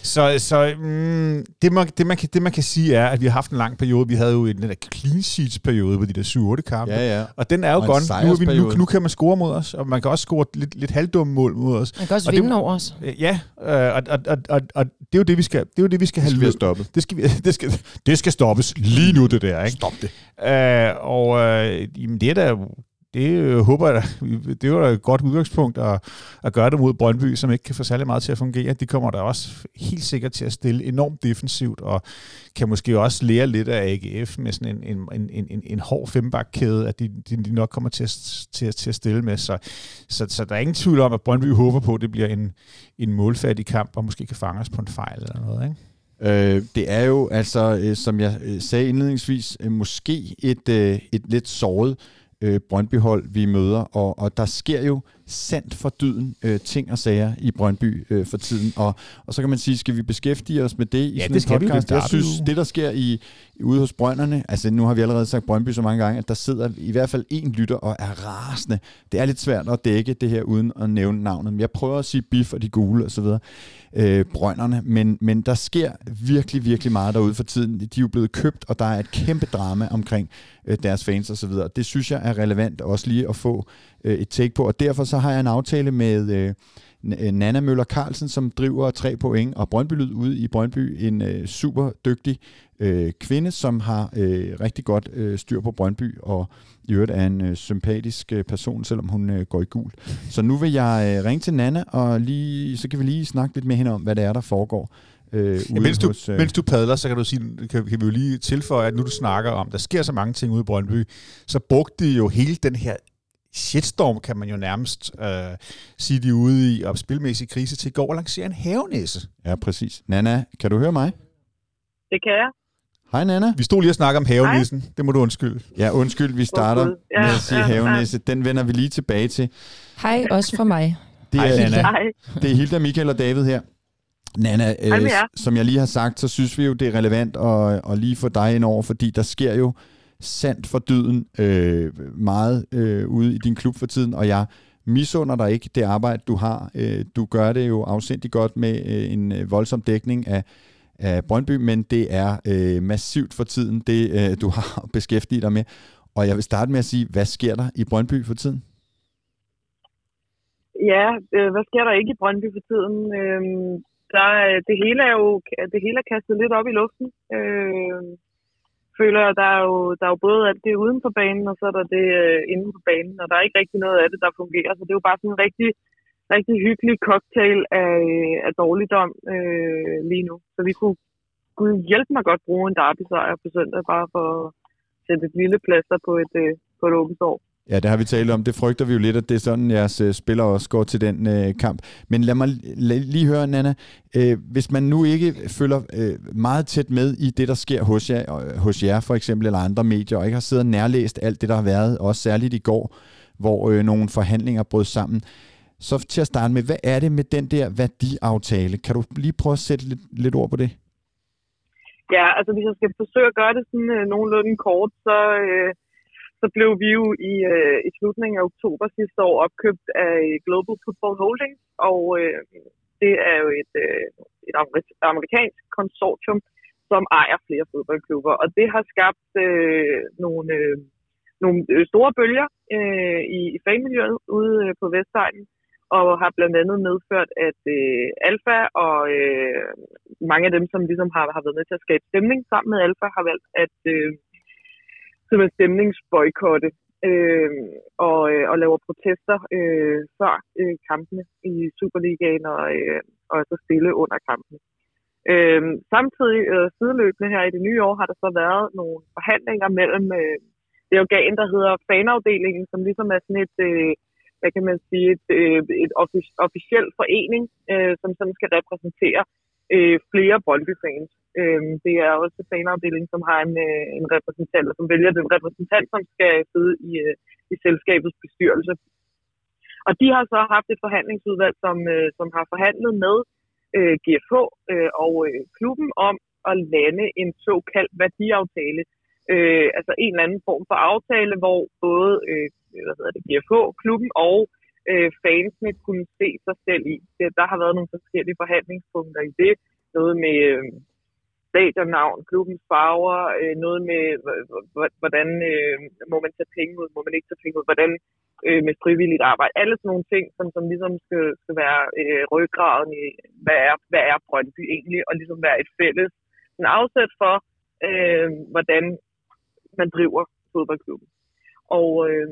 så, så mm, det, man, det, man kan, det, man kan sige er, at vi har haft en lang periode. Vi havde jo en den der clean sheets periode på de der 7-8 kampe. Ja, ja. Og den er jo Og godt. Nu, er vi, nu, nu kan man score mod os, og man kan også score lidt, lidt halvdumme mål mod os. Man kan også Og det- vinde over os. Øh, Ja, øh, og, og, og, og, og det er jo det, vi skal, det er jo det, vi skal Det have skal vi have. Det skal, vi, det, skal, det skal stoppes lige nu, det der. Ikke? Stop det. Øh, og øh, jamen, det er da det øh, håber jeg da, det var et godt udgangspunkt at, at gøre det mod Brøndby, som ikke kan få særlig meget til at fungere. De kommer da også helt sikkert til at stille enormt defensivt, og kan måske også lære lidt af AGF med sådan en, en, en, en, en, hård fembakkæde, at de, de, nok kommer til at, til, at, til at stille med. Så, så, så der er ingen tvivl om, at Brøndby håber på, at det bliver en, en målfattig kamp, og måske kan fange os på en fejl eller noget. Ikke? Øh, det er jo, altså, øh, som jeg øh, sagde indledningsvis, øh, måske et, et lidt såret øh, Brøndby-hold, vi møder, og, og der sker jo sandt for dyden øh, ting og sager i Brøndby øh, for tiden, og, og så kan man sige, skal vi beskæftige os med det i Ja, sådan det en vi podcast? Er Jeg synes, det der sker i, ude hos Brønderne, altså nu har vi allerede sagt Brøndby så mange gange, at der sidder i hvert fald en lytter og er rasende. Det er lidt svært at dække det her uden at nævne navnet, men jeg prøver at sige Biff og de gule og så videre øh, brønderne, men, men der sker virkelig, virkelig meget derude for tiden. De er jo blevet købt, og der er et kæmpe drama omkring øh, deres fans og så videre. Det synes jeg er relevant også lige at få øh, et take på, og derfor så har jeg en aftale med øh, øh, Nana Møller Carlsen, som driver tre point og Brøndby Lyd ude i Brøndby, en øh, super dygtig øh, kvinde, som har øh, rigtig godt øh, styr på Brøndby, og i øvrigt er en øh, sympatisk øh, person, selvom hun øh, går i gul. Så nu vil jeg øh, ringe til Nana, og lige, så kan vi lige snakke lidt med hende om, hvad det er, der foregår. Øh, Ja, mens, du, hos, øh, mens du padler, så kan du sige, kan, kan vi jo lige tilføje, at nu du snakker om, der sker så mange ting ude i Brøndby, så brugte de jo hele den her shitstorm, kan man jo nærmest øh, sige, de er ude i, og spilmæssig krise til at gå og lancere en havenæse. Ja, præcis. Nana, kan du høre mig? Det kan jeg. Hej Nana. Vi stod lige og snakkede om havenæsen. Det må du undskylde. Ja, undskyld, vi starter Gud. Ja, med at sige ja, havenæse. Den vender vi lige tilbage til. Hej også for mig. Det Hej, er, Nana. Hej. det er Hilda, Michael og David her. Nana, Hej øh, som jeg lige har sagt, så synes vi jo, det er relevant at, at lige få dig ind over, fordi der sker jo sandt for dyden øh, meget øh, ude i din klub for tiden, og jeg misunder dig ikke det arbejde, du har. Øh, du gør det jo afsindigt godt med øh, en øh, voldsom dækning af, af Brøndby, men det er øh, massivt for tiden, det øh, du har beskæftiget dig med. Og jeg vil starte med at sige, hvad sker der i Brøndby for tiden? Ja, øh, hvad sker der ikke i Brøndby for tiden? Øhm, øh, der, det hele er jo det hele er kastet lidt op i luften. Øh, føler, jeg, der er, jo, der er jo både alt det uden for banen, og så er der det øh, inde på banen, og der er ikke rigtig noget af det, der fungerer. Så det er jo bare sådan en rigtig, rigtig hyggelig cocktail af, øh, af dårligdom øh, lige nu. Så vi kunne, kunne hjælpe mig godt bruge en derby-sejr på søndag, bare for at sætte et lille plaster på et, øh, på et åbent år. Ja, det har vi talt om. Det frygter vi jo lidt, at det er sådan, jeres øh, spillere også går til den øh, kamp. Men lad mig lige høre, Nana. Øh, hvis man nu ikke følger øh, meget tæt med i det, der sker hos jer, øh, hos jer for eksempel, eller andre medier, og ikke har siddet og nærlæst alt det, der har været, også særligt i går, hvor øh, nogle forhandlinger brød sammen, så til at starte med, hvad er det med den der værdiaftale? Kan du lige prøve at sætte lidt, lidt ord på det? Ja, altså hvis jeg skal forsøge at gøre det sådan øh, nogenlunde kort, så... Øh så blev vi jo i, øh, i slutningen af oktober sidste år opkøbt af Global Football Holdings, og øh, det er jo et, øh, et amerikansk konsortium, som ejer flere fodboldklubber, og det har skabt øh, nogle, øh, nogle øh, store bølger øh, i, i fagmiljøet ude øh, på Vestegnen, og har blandt andet medført, at øh, Alfa og øh, mange af dem, som ligesom har, har været med til at skabe stemning sammen med Alfa, har valgt at øh, simpelthen stemningsboykotte øh, og, øh, og laver protester øh, før øh, kampene i Superligaen og, øh, og så stille under kampene. Øh, samtidig øh, sideløbende her i det nye år har der så været nogle forhandlinger mellem øh, det organ, der hedder fanafdelingen, som ligesom er sådan et, øh, hvad kan man sige, et, øh, et offic- officiel forening, øh, som sådan skal repræsentere øh, flere Brøndby-fans. Øh, det er også fanafdelingen, som har en, øh, en repræsentant, som vælger den repræsentant, som skal sidde i, øh, i selskabets bestyrelse. Og de har så haft et forhandlingsudvalg, som, øh, som har forhandlet med øh, GFH øh, og øh, klubben om at lande en såkaldt værdiaftale. Øh, altså en eller anden form for aftale, hvor både øh, hvad hedder det, GFH, klubben og øh, øh, fansene kunne se sig selv i. Det, der har været nogle forskellige forhandlingspunkter i det. Noget med øh, stadionnavn, klubbens farver, øh, noget med, hvordan øh, må man tage penge ud, må man ikke tage penge ud, hvordan øh, med frivilligt arbejde. Alle sådan nogle ting, som, som ligesom skal, skal være øh, ryggraden i, hvad er, hvad er Brøndby egentlig, og ligesom være et fælles en afsæt for, øh, hvordan man driver fodboldklubben. Og øh,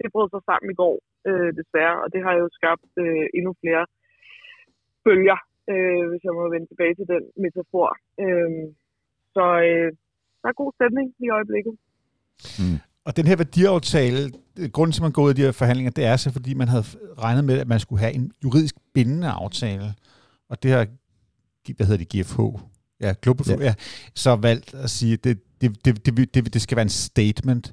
det brød sig sammen i går, øh, desværre, og det har jo skabt øh, endnu flere bølger, øh, hvis jeg må vende tilbage til den metafor. Øh, så øh, der er god stemning i øjeblikket. Mm. Og den her værdiaftale, grunden til, at man går ud i de her forhandlinger, det er så, fordi man havde regnet med, at man skulle have en juridisk bindende aftale. Og det har, hvad hedder det, GFH, ja, Global ja. ja så valgt at sige, at det, det, det, det, det, det skal være en statement.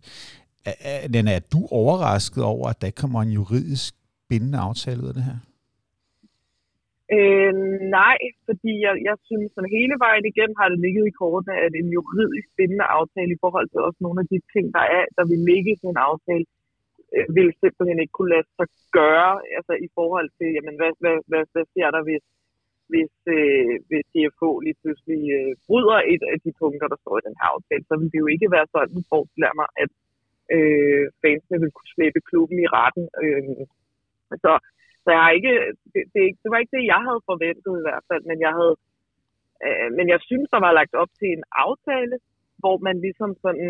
Nana, er du overrasket over, at der kommer en juridisk bindende aftale ud af det her? Øh, nej, fordi jeg, jeg synes, at hele vejen igennem har det ligget i kortene, at en juridisk bindende aftale i forhold til også nogle af de ting, der er, der vil ligge i en aftale, øh, vil simpelthen ikke kunne lade sig gøre, altså i forhold til, jamen, hvad, hvad, hvad, hvad sker der, hvis, hvis, øh, hvis DFO lige pludselig øh, bryder et af de punkter, der står i den her aftale, så vil det jo ikke være sådan, forestiller mig, at øh, fansene ville kunne slæbe klubben i retten. Øh, så, så jeg har ikke, det, det, det var ikke det, jeg havde forventet i hvert fald, men jeg havde, øh, men jeg synes, der var lagt op til en aftale, hvor man ligesom sådan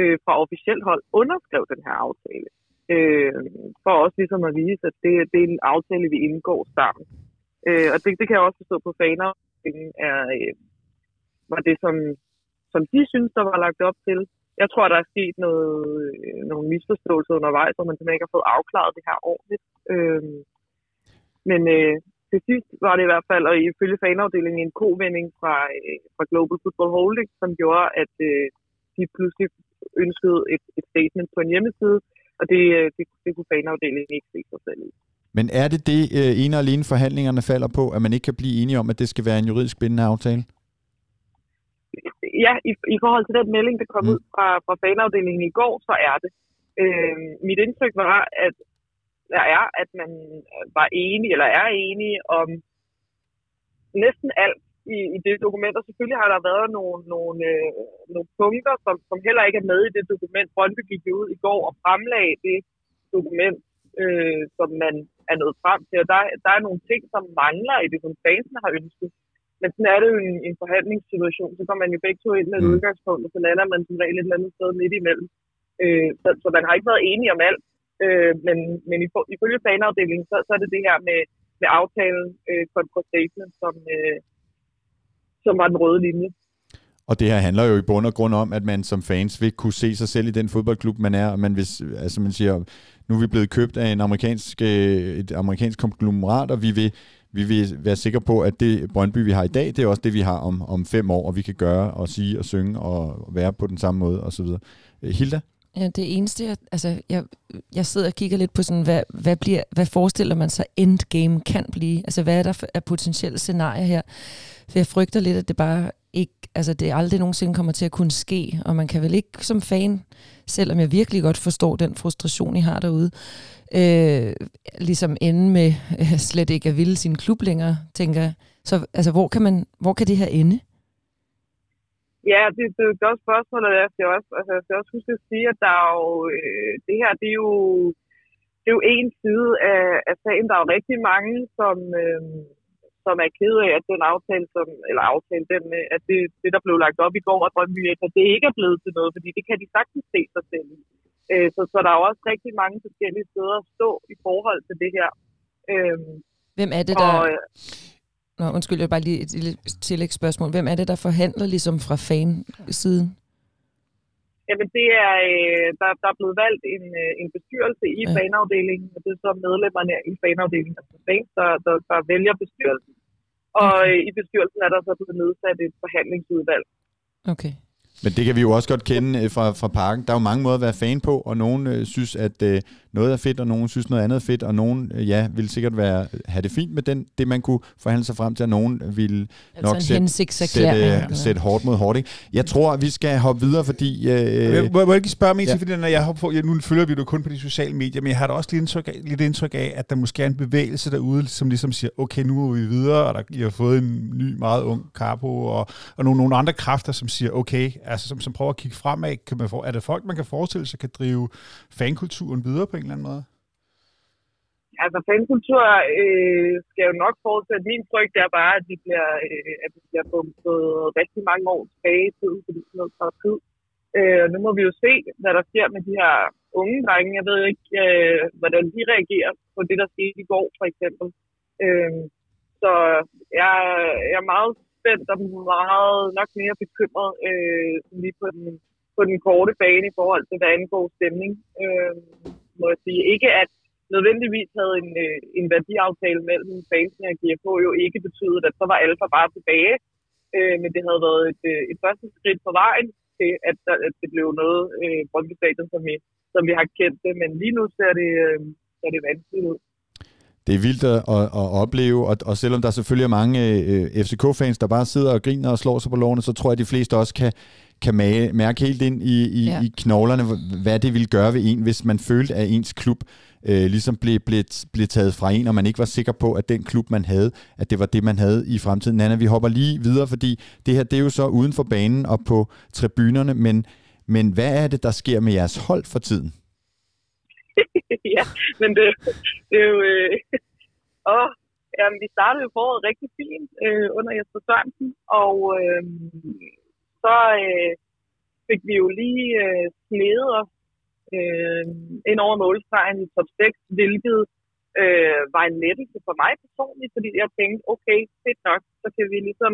øh, fra officielt hold underskrev den her aftale. Øh, for også ligesom at vise, at det, det er en aftale, vi indgår sammen. Øh, og det, det kan jeg også forstå på faner, øh, er, øh, var det, som, som de synes, der var lagt op til jeg tror, der er sket noget, øh, nogle misforståelser undervejs, hvor man simpelthen ikke har fået afklaret det her ordentligt. Øh, men øh, til sidst var det i hvert fald, og ifølge fanafdelingen, en kovending fra, øh, fra Global Football Holding, som gjorde, at øh, de pludselig ønskede et, et statement på en hjemmeside, og det, øh, det, det kunne fanafdelingen ikke se sig selv i. Men er det det, øh, ene og alene forhandlingerne falder på, at man ikke kan blive enige om, at det skal være en juridisk bindende aftale? Ja, i, i forhold til den melding, der kom mm. ud fra, fra fanafdelingen i går, så er det. Øh, mit indtryk var, at der er, at man var enig, eller er enige om næsten alt i, i det dokument, og selvfølgelig har der været nogle, nogle, øh, nogle punkter, som, som heller ikke er med i det dokument. Brøndby gik ud i går og fremlagde det dokument, øh, som man er nået frem til, og der, der er nogle ting, som mangler i det, som fansene har ønsket. Men sådan er det jo en, en forhandlingssituation, så kommer man jo begge to ind med et mm. udgangspunkt, og så lander man som regel et eller andet sted midt imellem. Øh, så, så man har ikke været enige om alt, øh, men, men ifølge fanafdelingen, så, så er det det her med, med aftalen øh, kontra statement, som, øh, som var den røde linje. Og det her handler jo i bund og grund om, at man som fans vil kunne se sig selv i den fodboldklub, man er, man, vil, altså man siger, nu er vi blevet købt af en amerikansk, øh, et amerikansk konglomerat, og vi vil, vi vil være sikre på, at det Brøndby, vi har i dag, det er også det, vi har om, om fem år, og vi kan gøre og sige og synge og være på den samme måde osv. Øh, Hilda? Ja, det eneste, jeg, altså, jeg, jeg sidder og kigger lidt på sådan, hvad, hvad, bliver, hvad forestiller man sig endgame kan blive? Altså, hvad er der af potentielle scenarier her? For jeg frygter lidt, at det bare ikke, altså det aldrig nogensinde kommer til at kunne ske, og man kan vel ikke som fan, selvom jeg virkelig godt forstår den frustration, I har derude, øh, ligesom ende med øh, slet ikke at ville sin klub længere, tænker jeg. Så altså, hvor kan, man, hvor kan det her ende? Ja, det, det er et godt spørgsmål, og jeg skal også, altså, jeg skal også huske at sige, at der er jo, øh, det her, det er jo, det er jo en side af, af sagen. Der er jo rigtig mange, som, øh, som er ked af, at den aftale, som, eller aftale, den, øh, at det, det, der blev lagt op i går af Brøndby, at det ikke er blevet til noget, fordi det kan de sagtens se sig selv i. Øh, så, så der er jo også rigtig mange forskellige steder at stå i forhold til det her. Øh, Hvem er det, der... Og, Nå, undskyld, jeg bare lige et lille tillægsspørgsmål. Hvem er det, der forhandler ligesom fra fan-siden? Jamen det er, øh, der, der er blevet valgt en, øh, en bestyrelse i ja. fanafdelingen, og det er så medlemmerne i fanafdelingen, altså fans, der, der, der vælger bestyrelsen. Og okay. Øh, i bestyrelsen er der så blevet nedsat et forhandlingsudvalg. Okay. Men det kan vi jo også godt kende øh, fra, fra parken. Der er jo mange måder at være fan på, og nogen øh, synes, at øh, noget er fedt, og nogen synes noget andet er fedt, og nogen, øh, ja, vil sikkert være, have det fint med den, det, man kunne forhandle sig frem til, og nogen vil altså nok sætte, sætte, sætte hårdt mod hårdt. Ikke? Jeg tror, at vi skal hoppe videre, fordi... Øh, jeg, må, må jeg ikke spørge mig ja. fordi når jeg hopper på, ja, nu følger vi det kun på de sociale medier, men jeg har da også lidt indtryk, af, lidt indtryk af, at der måske er en bevægelse derude, som ligesom siger, okay, nu er vi videre, og der, I har fået en ny, meget ung Carpo, og, og nogle, nogle andre kræfter, som siger, okay, altså som, som prøver at kigge fremad, kan man for, er det folk, man kan forestille sig, kan drive fankulturen videre på en eller anden måde? Altså fankultur øh, skal jo nok fortsætte. Min frygt er bare, at vi bliver, øh, at vi bliver bumpet rigtig mange år tilbage i tiden, fordi sådan noget tager tid. Øh, nu må vi jo se, hvad der sker med de her unge drenge. Jeg ved ikke, øh, hvordan de reagerer på det, der skete i går, for eksempel. Øh, så jeg, jeg er meget spændt og meget nok mere bekymret øh, lige på den, på den korte bane i forhold til, hvad angår stemning. Øh, må jeg sige. Ikke at nødvendigvis havde en, øh, en værdiaftale mellem fansene og GFH jo ikke betydet, at så var Alfa bare tilbage. Øh, men det havde været et, øh, et første skridt på vejen til, at, der, at det blev noget øh, Brøndby Stadion, som vi, som vi har kendt det. Men lige nu ser det, øh, ser det vanskeligt ud. Det er vildt at, at, at opleve, og, og selvom der selvfølgelig er mange øh, FCK-fans, der bare sidder og griner og slår sig på lårene, så tror jeg, at de fleste også kan, kan mage, mærke helt ind i, i, ja. i knoglerne, hvad det ville gøre ved en, hvis man følte, at ens klub øh, ligesom blev, blev, blev taget fra en, og man ikke var sikker på, at den klub, man havde, at det var det, man havde i fremtiden. Nana, vi hopper lige videre, fordi det her, det er jo så uden for banen og på tribunerne, men, men hvad er det, der sker med jeres hold for tiden? ja, men det, det er jo... Øh, åh, jamen, vi startede jo foråret rigtig fint øh, under Jesper Sørensen, og øh, så øh, fik vi jo lige øh, snedet os øh, ind over målstregen i top 6, hvilket øh, var en lettelse for mig personligt, fordi jeg tænkte, okay, fedt nok, så kan vi ligesom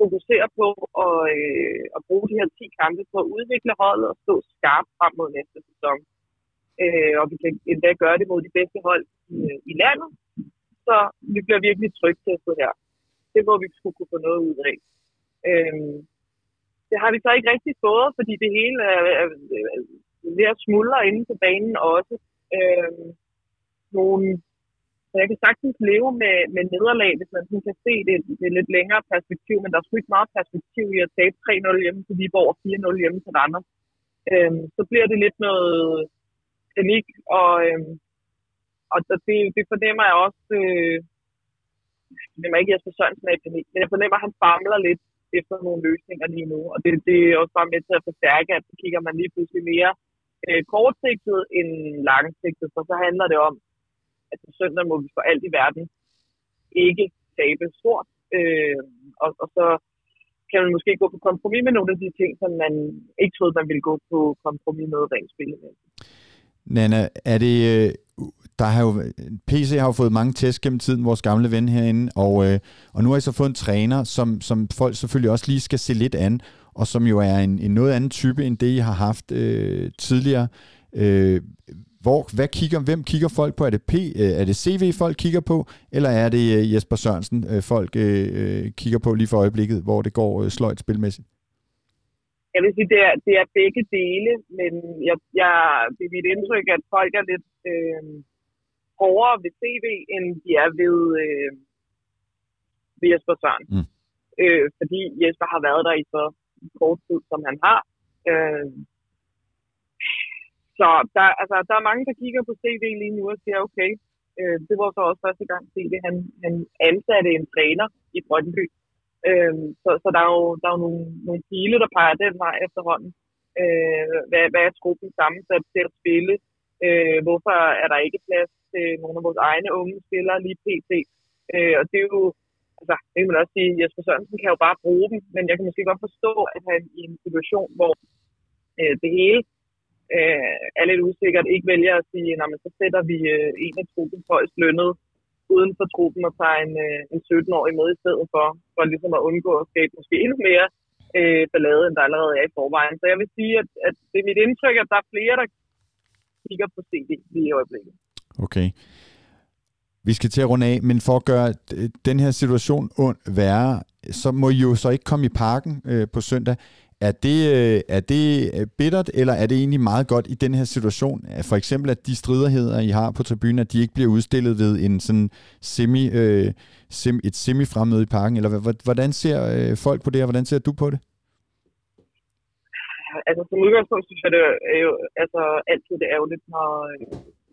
fokusere på at, øh, at bruge de her 10 kampe på at udvikle holdet og stå skarpt frem mod næste sæson øh, og vi kan endda gøre det mod de bedste hold i, øh, i landet. Så vi bliver virkelig trygge til at stå her. Det må vi skulle kunne få noget ud af. Øh, det har vi så ikke rigtig fået, fordi det hele er, er, er ved at smuldre inde på banen også. Øh, nogle, så jeg kan sagtens leve med, med nederlag, hvis man kan se det, det er lidt længere perspektiv, men der er sgu ikke meget perspektiv i at tabe 3-0 hjemme til Viborg og 4-0 hjemme til Randers. Øh, så bliver det lidt noget, panik, og, øh, og det, det fornemmer jeg også, øh, fornemmer ikke, at Jesper Sørensen er i panik, men jeg fornemmer, at han famler lidt efter nogle løsninger lige nu. Og det, det er også bare med til at forstærke, at så kigger man lige pludselig mere øh, kortsigtet end langsigtet. For så handler det om, at på søndag må vi for alt i verden ikke tabe stort. Øh, og, og så kan man måske gå på kompromis med nogle af de ting, som man ikke troede, man ville gå på kompromis med rent spillemæssigt. Nana, er det, øh, der har jo, PC har jo fået mange tests gennem tiden, vores gamle ven herinde, og, øh, og nu har I så fået en træner, som, som folk selvfølgelig også lige skal se lidt an, og som jo er en, en noget anden type, end det I har haft øh, tidligere. Øh, hvor, hvad kigger, hvem kigger folk på? Er det P, øh, er det CV, folk kigger på, eller er det øh, Jesper Sørensen, øh, folk øh, øh kigger på lige for øjeblikket, hvor det går øh, sløjt spilmæssigt? Jeg vil sige, det er, det er begge dele, men jeg, jeg, det er mit indtryk, at folk er lidt øh, hårdere ved CV, end de er ved, øh, ved Jesper Sørensen. Mm. Øh, fordi Jesper har været der i så kort tid, som han har. Øh, så der, altså, der er mange, der kigger på CV lige nu og siger, okay, øh, det var så også første gang CV, han, han ansatte en træner i Brøndby. Øh, Øhm, så, så der er jo, der er jo nogle, nogle pile, der peger den vej efterhånden. Øh, hvad, hvad er truppen sammensat til at spille? Øh, hvorfor er der ikke plads til nogle af vores egne unge spillere lige pt? Øh, og det er jo, altså, det kan man også sige, Jesper Sørensen kan jo bare bruge dem, men jeg kan måske godt forstå, at han i en situation, hvor øh, det hele øh, er lidt usikkert, ikke vælger at sige, at så sætter vi øh, en af truppen højst lønnet uden for truppen og tager en, øh, en 17-årig med i stedet for, for ligesom at undgå at skabe måske endnu mere øh, ballade, end der allerede er i forvejen. Så jeg vil sige, at, at det er mit indtryk, at der er flere, der kigger på CD lige i øjeblikket. Okay. Vi skal til at runde af, men for at gøre øh, den her situation ond værre, så må I jo så ikke komme i parken øh, på søndag. Er det, øh, er det øh, bittert, eller er det egentlig meget godt i den her situation? For eksempel, at de striderheder, I har på tribunen, at de ikke bliver udstillet ved en sådan semi, øh, sem, et semi-fremmøde i parken? Eller hvordan ser øh, folk på det, og hvordan ser du på det? Altså, som udgangspunkt synes jeg, det er jo altså, altid det ærgerligt, når,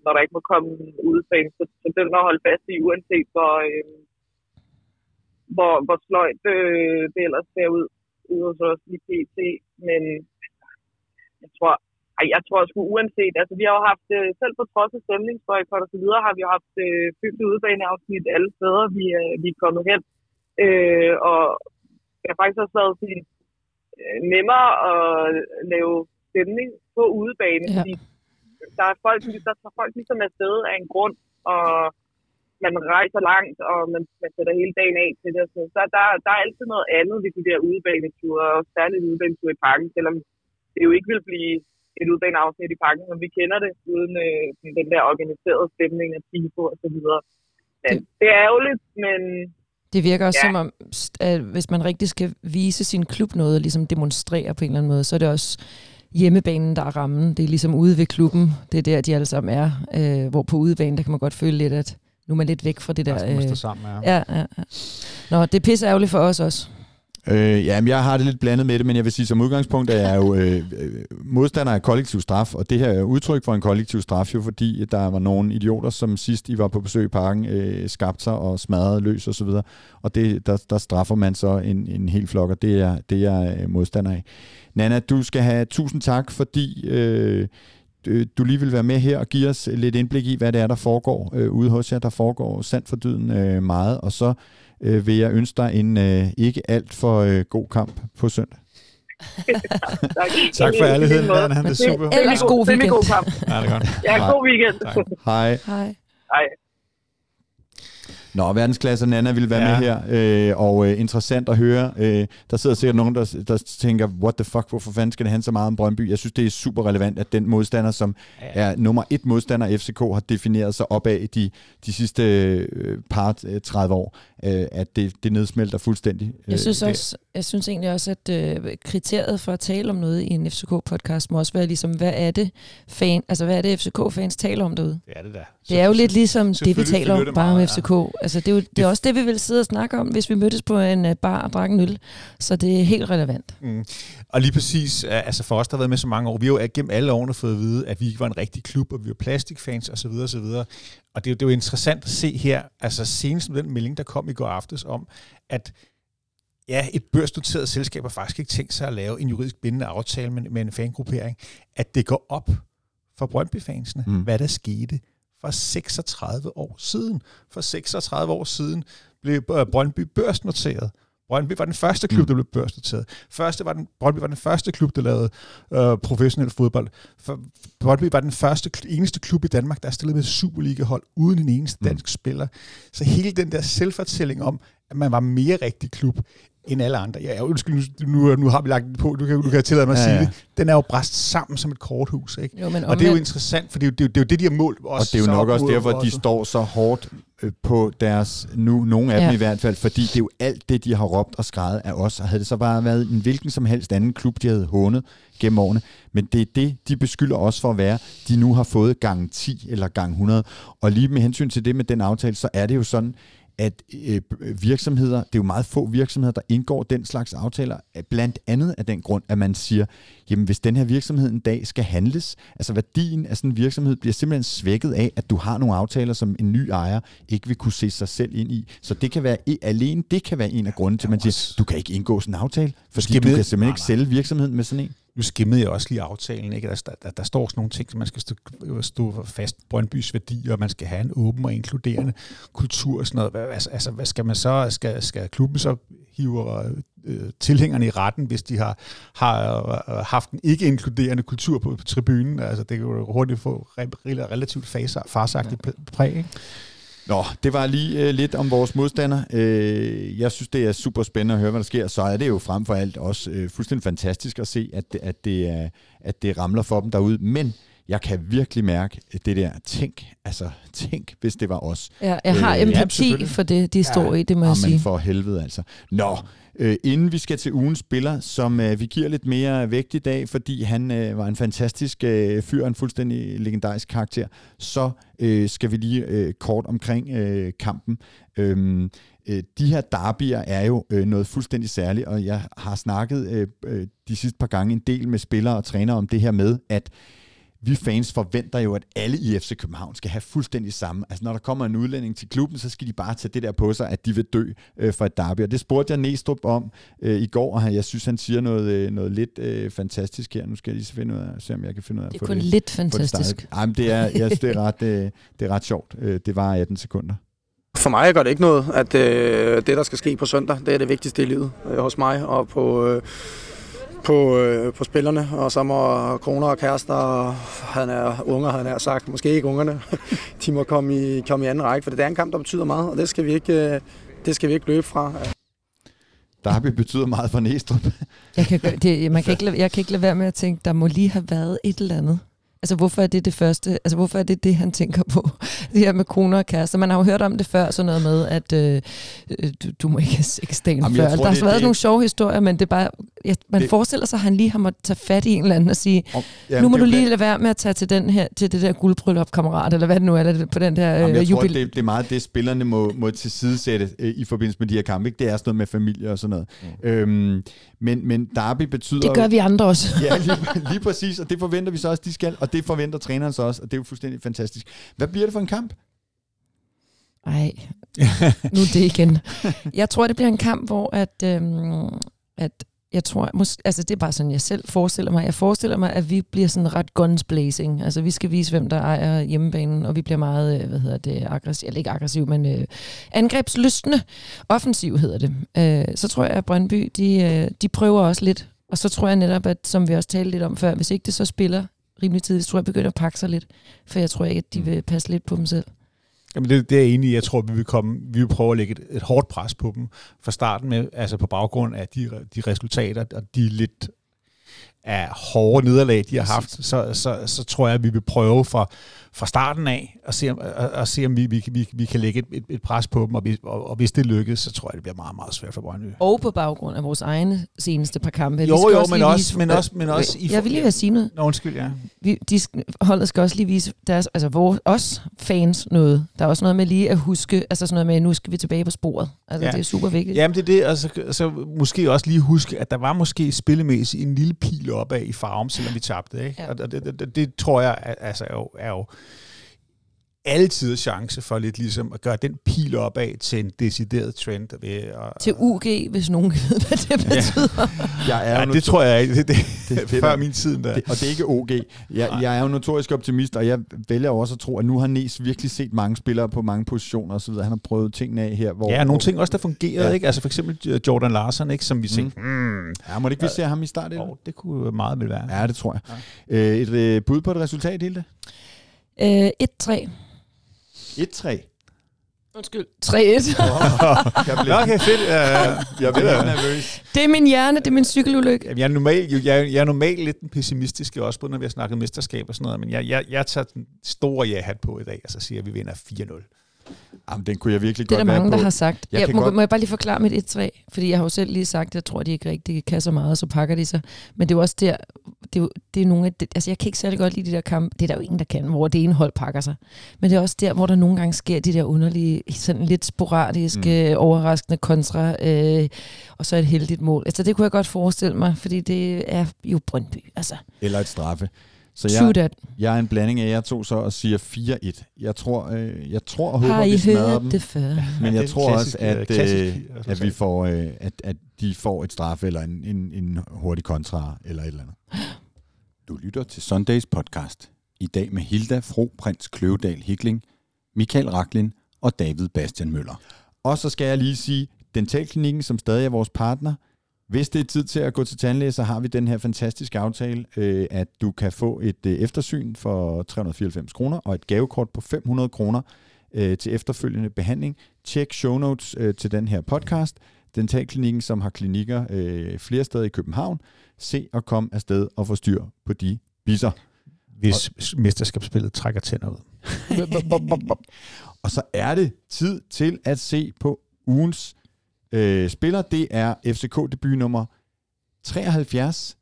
når der ikke må komme udefra. Så, så den at holde fast i, uanset hvor, øh, hvor, hvor sløjt øh, det ellers ser ud ude hos os i PT, men jeg tror, ej, jeg tror sgu uanset, altså vi har jo haft, øh, selv på trods af stemningsbøjkot og så videre, har vi jo haft øh, fyldte udbaneafsnit alle steder, vi, øh, vi er kommet hen. Øh, og det har faktisk også været sådan, øh, nemmere at lave stemning på udebane, ja. fordi der er folk, der tager folk ligesom afsted af en grund, og man rejser langt, og man, man sætter hele dagen af til det. Så der, der, er altid noget andet ved de der udebaneture, og særligt udebaneture i parken, selvom det jo ikke vil blive et udbaneafsnit i parken, som vi kender det, uden øh, den der organiserede stemning af tifo og så videre. Ja, det, det er ærgerligt, men... Det virker også ja. som om, at hvis man rigtig skal vise sin klub noget, og ligesom demonstrere på en eller anden måde, så er det også hjemmebanen, der er rammen. Det er ligesom ude ved klubben. Det er der, de alle sammen er. Øh, hvor på udebanen, der kan man godt føle lidt, at nu er man lidt væk fra det der. Øh, sammen, ja. Ja, ja, ja. Nå, det er pisse ærgerligt for os også. Øh, ja, men jeg har det lidt blandet med det, men jeg vil sige, som udgangspunkt er jeg jo øh, modstander af kollektiv straf, og det her er udtryk for en kollektiv straf, jo fordi der var nogle idioter, som sidst I var på besøg i parken, øh, skabte sig og smadrede løs og så videre, og det, der, der straffer man så en, en hel flok, og det er, det er jeg modstander af. Nana, du skal have tusind tak, fordi øh, Øh, du lige vil være med her og give os lidt indblik i, hvad det er, der foregår øh, ude hos jer. Der foregår sandt for dyden øh, meget, og så øh, vil jeg ønske dig en øh, ikke alt for øh, god kamp på søndag. tak for ærligheden, man. Han er super. Ellers god weekend. Ja, det er godt. Ja, god weekend. Hej. Hej. Hej. Nå, verdensklasse Nana vil være ja. med her, øh, og øh, interessant at høre. Øh, der sidder sikkert nogen, der, der tænker, what the fuck, hvorfor fanden skal det handle så meget om Brøndby? Jeg synes, det er super relevant, at den modstander, som ja. er nummer et modstander, FCK, har defineret sig opad de, de sidste øh, par 30 år, øh, at det, det nedsmelter fuldstændig. Jeg synes også, jeg synes egentlig også, at øh, kriteriet for at tale om noget i en FCK-podcast må også være ligesom, hvad er det, fan, altså, hvad er det FCK-fans taler om derude? Det er det da. Det er jo lidt ligesom det, vi taler om bare om FCK. Altså, det er jo det er også det, vi vil sidde og snakke om, hvis vi mødtes på en uh, bar og drak en øl. Så det er helt relevant. Mm. Og lige præcis, øh, altså for os, der har været med så mange år, vi har jo gennem alle årene fået at vide, at vi ikke var en rigtig klub, og vi var plastikfans osv. osv. Og det er, jo, det er jo interessant at se her, altså senest med den melding, der kom i går aftes om, at ja, et børsnoteret selskab har faktisk ikke tænkt sig at lave en juridisk bindende aftale med, med en fangruppering, at det går op for Brøndby-fansene, mm. hvad der skete for 36 år siden. For 36 år siden blev Brøndby børsnoteret. Brøndby var den første klub, mm. der blev børsnoteret. Første var den, Brøndby var den første klub, der lavede øh, professionel fodbold. For Brøndby var den første, eneste klub i Danmark, der stillede med Superliga-hold uden en eneste dansk mm. spiller. Så hele den der selvfortælling om, at man var mere rigtig klub, end alle andre. Ja, undskyld, nu, nu har vi lagt det på, du kan, du kan tillade mig at ja, ja. sige det. Den er jo bræst sammen som et korthus, ikke? Jo, men og det er jo interessant, for det er jo det, er jo, det, er jo det de har målt os. Og det er jo nok også derfor, at de står så hårdt øh, på deres, nu nogle af ja. dem i hvert fald, fordi det er jo alt det, de har råbt og skrevet af os. Og havde det så bare været en hvilken som helst anden klub, de havde hånet gennem årene. Men det er det, de beskylder os for at være, de nu har fået gang 10 eller gang 100. Og lige med hensyn til det med den aftale, så er det jo sådan, at øh, virksomheder, det er jo meget få virksomheder, der indgår den slags aftaler, blandt andet af den grund, at man siger, jamen hvis den her virksomhed en dag skal handles, altså værdien af sådan en virksomhed bliver simpelthen svækket af, at du har nogle aftaler, som en ny ejer ikke vil kunne se sig selv ind i. Så det kan være, alene det kan være en af grunden til, at man siger, du kan ikke indgå sådan en aftale, fordi du kan simpelthen ikke sælge virksomheden med sådan en nu skimmede jeg også lige aftalen, ikke? Der, der, der står sådan nogle ting, som man skal stå, stå fast Brøndbys værdier, og man skal have en åben og inkluderende kultur og sådan noget. Hvad, altså, altså, hvad skal man så, skal, skal klubben så hive øh, tilhængerne i retten, hvis de har, har øh, haft en ikke-inkluderende kultur på, på tribunen? Altså, det kan jo hurtigt få relativt farsagtigt præg, ikke? Nå, det var lige øh, lidt om vores modstander. Øh, jeg synes, det er super spændende at høre, hvad der sker. Så er det jo frem for alt også øh, fuldstændig fantastisk at se, at, at, det, er, at det ramler for dem derude. Men jeg kan virkelig mærke det der, tænk, altså tænk, hvis det var os. Ja, jeg har øh, empati ja, for det, de står ja, i, det må jeg sige. Men for helvede altså. Nå, øh, inden vi skal til ugens spiller, som øh, vi giver lidt mere vægt i dag, fordi han øh, var en fantastisk øh, fyr, en fuldstændig legendarisk karakter, så øh, skal vi lige øh, kort omkring øh, kampen. Øhm, øh, de her derbyer er jo øh, noget fuldstændig særligt, og jeg har snakket øh, øh de sidste par gange en del med spillere og trænere om det her med, at vi fans forventer jo, at alle i FC København skal have fuldstændig samme. Altså når der kommer en udlænding til klubben, så skal de bare tage det der på sig, at de vil dø øh, for et derby. Og det spurgte jeg Næstrup om øh, i går, og jeg synes, han siger noget, øh, noget lidt øh, fantastisk her. Nu skal jeg lige finde ud af, se om jeg kan finde ud af Det er kun det, lidt fantastisk. Ej, men det er, jeg synes, det er ret, øh, det er ret sjovt. Øh, det var 18 sekunder. For mig gør det ikke noget, at øh, det, der skal ske på søndag, det er det vigtigste i livet øh, hos mig og på... Øh, på, øh, på spillerne, og så må kroner og kærester, han er unger, han er sagt, måske ikke ungerne, de må komme i, komme i anden række, for det er en kamp, der betyder meget, og det skal vi ikke, øh, det skal vi ikke løbe fra. Derby betyder meget for Næstrup. jeg kan, det, man kan ikke, jeg kan ikke lade være med at tænke, der må lige have været et eller andet. Altså, hvorfor er det det første? Altså, hvorfor er det det, han tænker på? Det her med kroner og kærester. Man har jo hørt om det før, sådan noget med, at øh, øh du, du må ikke have sex dagen Jamen, før. Tror, der har været det, nogle sjove historier, men det er bare... Ja, man det, forestiller sig, at han lige har måttet tage fat i en eller anden og sige, om, jamen, nu må du lige lade være med at tage til, den her, til det der guldbryllup, kammerat, eller hvad det nu er, eller på den der jamen, jeg øh, tror, det, det er meget det, spillerne må, må tilsidesætte øh, i forbindelse med de her kampe. Ikke? Det er sådan noget med familie og sådan noget. Mm. Øhm, men, men derby betyder... Det gør vi andre også. ja, lige, lige præcis, og det forventer vi så også, de skal, og det forventer træneren så også, og det er jo fuldstændig fantastisk. Hvad bliver det for en kamp? Ej, nu det igen. Jeg tror, det bliver en kamp, hvor at, øhm, at jeg tror, mås- altså det er bare sådan, jeg selv forestiller mig. Jeg forestiller mig, at vi bliver sådan ret guns blazing. Altså vi skal vise, hvem der ejer hjemmebanen, og vi bliver meget, øh, hvad hedder det, aggressiv, eller ikke aggressiv, men øh, angrebslystende. Offensiv hedder det. Øh, så tror jeg, at Brøndby, de, øh, de prøver også lidt. Og så tror jeg netop, at som vi også talte lidt om før, hvis ikke det så spiller rimelig tidligt, så tror jeg, begynder at pakke sig lidt. For jeg tror ikke, at de vil passe lidt på dem selv. Jamen det, det er jeg enig i. Jeg tror, vi vil, komme, vi vil prøve at lægge et, et hårdt pres på dem fra starten med, altså på baggrund af de, de resultater og de lidt af hårde nederlag, de har haft, så, så, så tror jeg, at vi vil prøve fra, fra starten af at se, om, at, at se, om vi, vi, vi, vi kan lægge et, et, et pres på dem, og, vi, og, og hvis det lykkes, så tror jeg, det bliver meget, meget svært for Brøndby. Og på baggrund af vores egne seneste par kampe. Jo, jo, også men også, vise- men også, men også i Jeg vil lige have sige noget. Nå, undskyld, ja. Vi, de, holdet skal også lige vise deres, altså vores, os fans noget. Der er også noget med lige at huske, altså sådan noget med, at nu skal vi tilbage på sporet. Altså Ja. det er super vigtigt. Jamen det er det, og så, så måske også lige huske, at der var måske spillemæssigt en lille pil opad i farven, selvom vi tabte. Ikke? Ja. Og det, det, det, det tror jeg altså, er, jo, er jo altid chance for lidt ligesom at gøre den pil opad til en decideret trend. Ved at, Til UG, hvis nogen ved, hvad det betyder. Jeg er ja, det tror jeg ikke. Det, det, Det er det før min tid der. Det, og det er ikke OG. Jeg, jeg er jo notorisk optimist, og jeg vælger også at tro, at nu har Nes virkelig set mange spillere på mange positioner osv. Han har prøvet tingene af her. Hvor, Ja, nogle ting også, der fungerede, Ja. ja. ikke? Altså for eksempel øh, Jordan Larsen, ikke? Som vi tænkte, mm. Ja, må det ikke vi se ham i start? oh, det kunne meget vel være. Ja, det tror jeg. Øh, et øh, bud på et resultat, Hilde? Øh, 1-3. 1-3. Undskyld. 3-1. Jeg Nå, okay, fedt. Uh, jeg bliver det er- nervøs. det er min hjerne, det er min cykelulykke. Jamen, jeg er normalt, jeg, er- jeg er normalt lidt den pessimistiske også, både når vi har snakket mesterskab og sådan noget, men jeg, jeg, jeg tager den store ja-hat på i dag, og så siger, at vi vinder 4-0. Jamen, den kunne jeg virkelig Det er godt der være mange, på. der har sagt. Jeg kan må, godt- må jeg bare lige forklare mit 1-3? Fordi jeg har jo selv lige sagt, at jeg tror, de ikke rigtig kan så meget, og så pakker de sig. Men det er jo også der, det er, det er nogle af det, altså jeg kan ikke særlig godt lide de der kampe, det er der jo ingen, der kan, hvor det ene hold pakker sig. Men det er også der, hvor der nogle gange sker de der underlige, sådan lidt sporadiske, mm. overraskende kontra, øh, og så et heldigt mål. Altså det kunne jeg godt forestille mig, fordi det er jo Brøndby. Altså, Eller et straffe. Så true jeg, that. jeg er en blanding af jer to så og siger 4-1. Jeg tror, øh, jeg tror og håber, Har vi I smadrer hørt dem. det før? Men Ja, jeg tror klassisk, også, at, øh, klassisk øh, resultat. at vi får, øh, at, at de får et straffe eller en, en, en hurtig kontra eller et eller andet. Du lytter til Sundays podcast. I dag med Hilda Fro Prins Kløvedal Hikling, Michael Raklin og David Bastian Møller. Og så skal jeg lige sige, Dentalklinikken, som stadig er vores partner, hvis det er tid til at gå til tandlæge, så har vi den her fantastiske aftale, øh, at du kan få et øh, eftersyn for 394 kroner og et gavekort på 500 kroner øh, til efterfølgende behandling. Tjek show notes øh, til den her podcast. Dentalklinikken, som har klinikker øh, flere steder i København. Se og kom afsted og få styr på de bisser. Hvis mesterskabsspillet trækker tænder ud. Og så er det tid til at se på ugens øh, spiller. Det er FCK-debut nummer 73,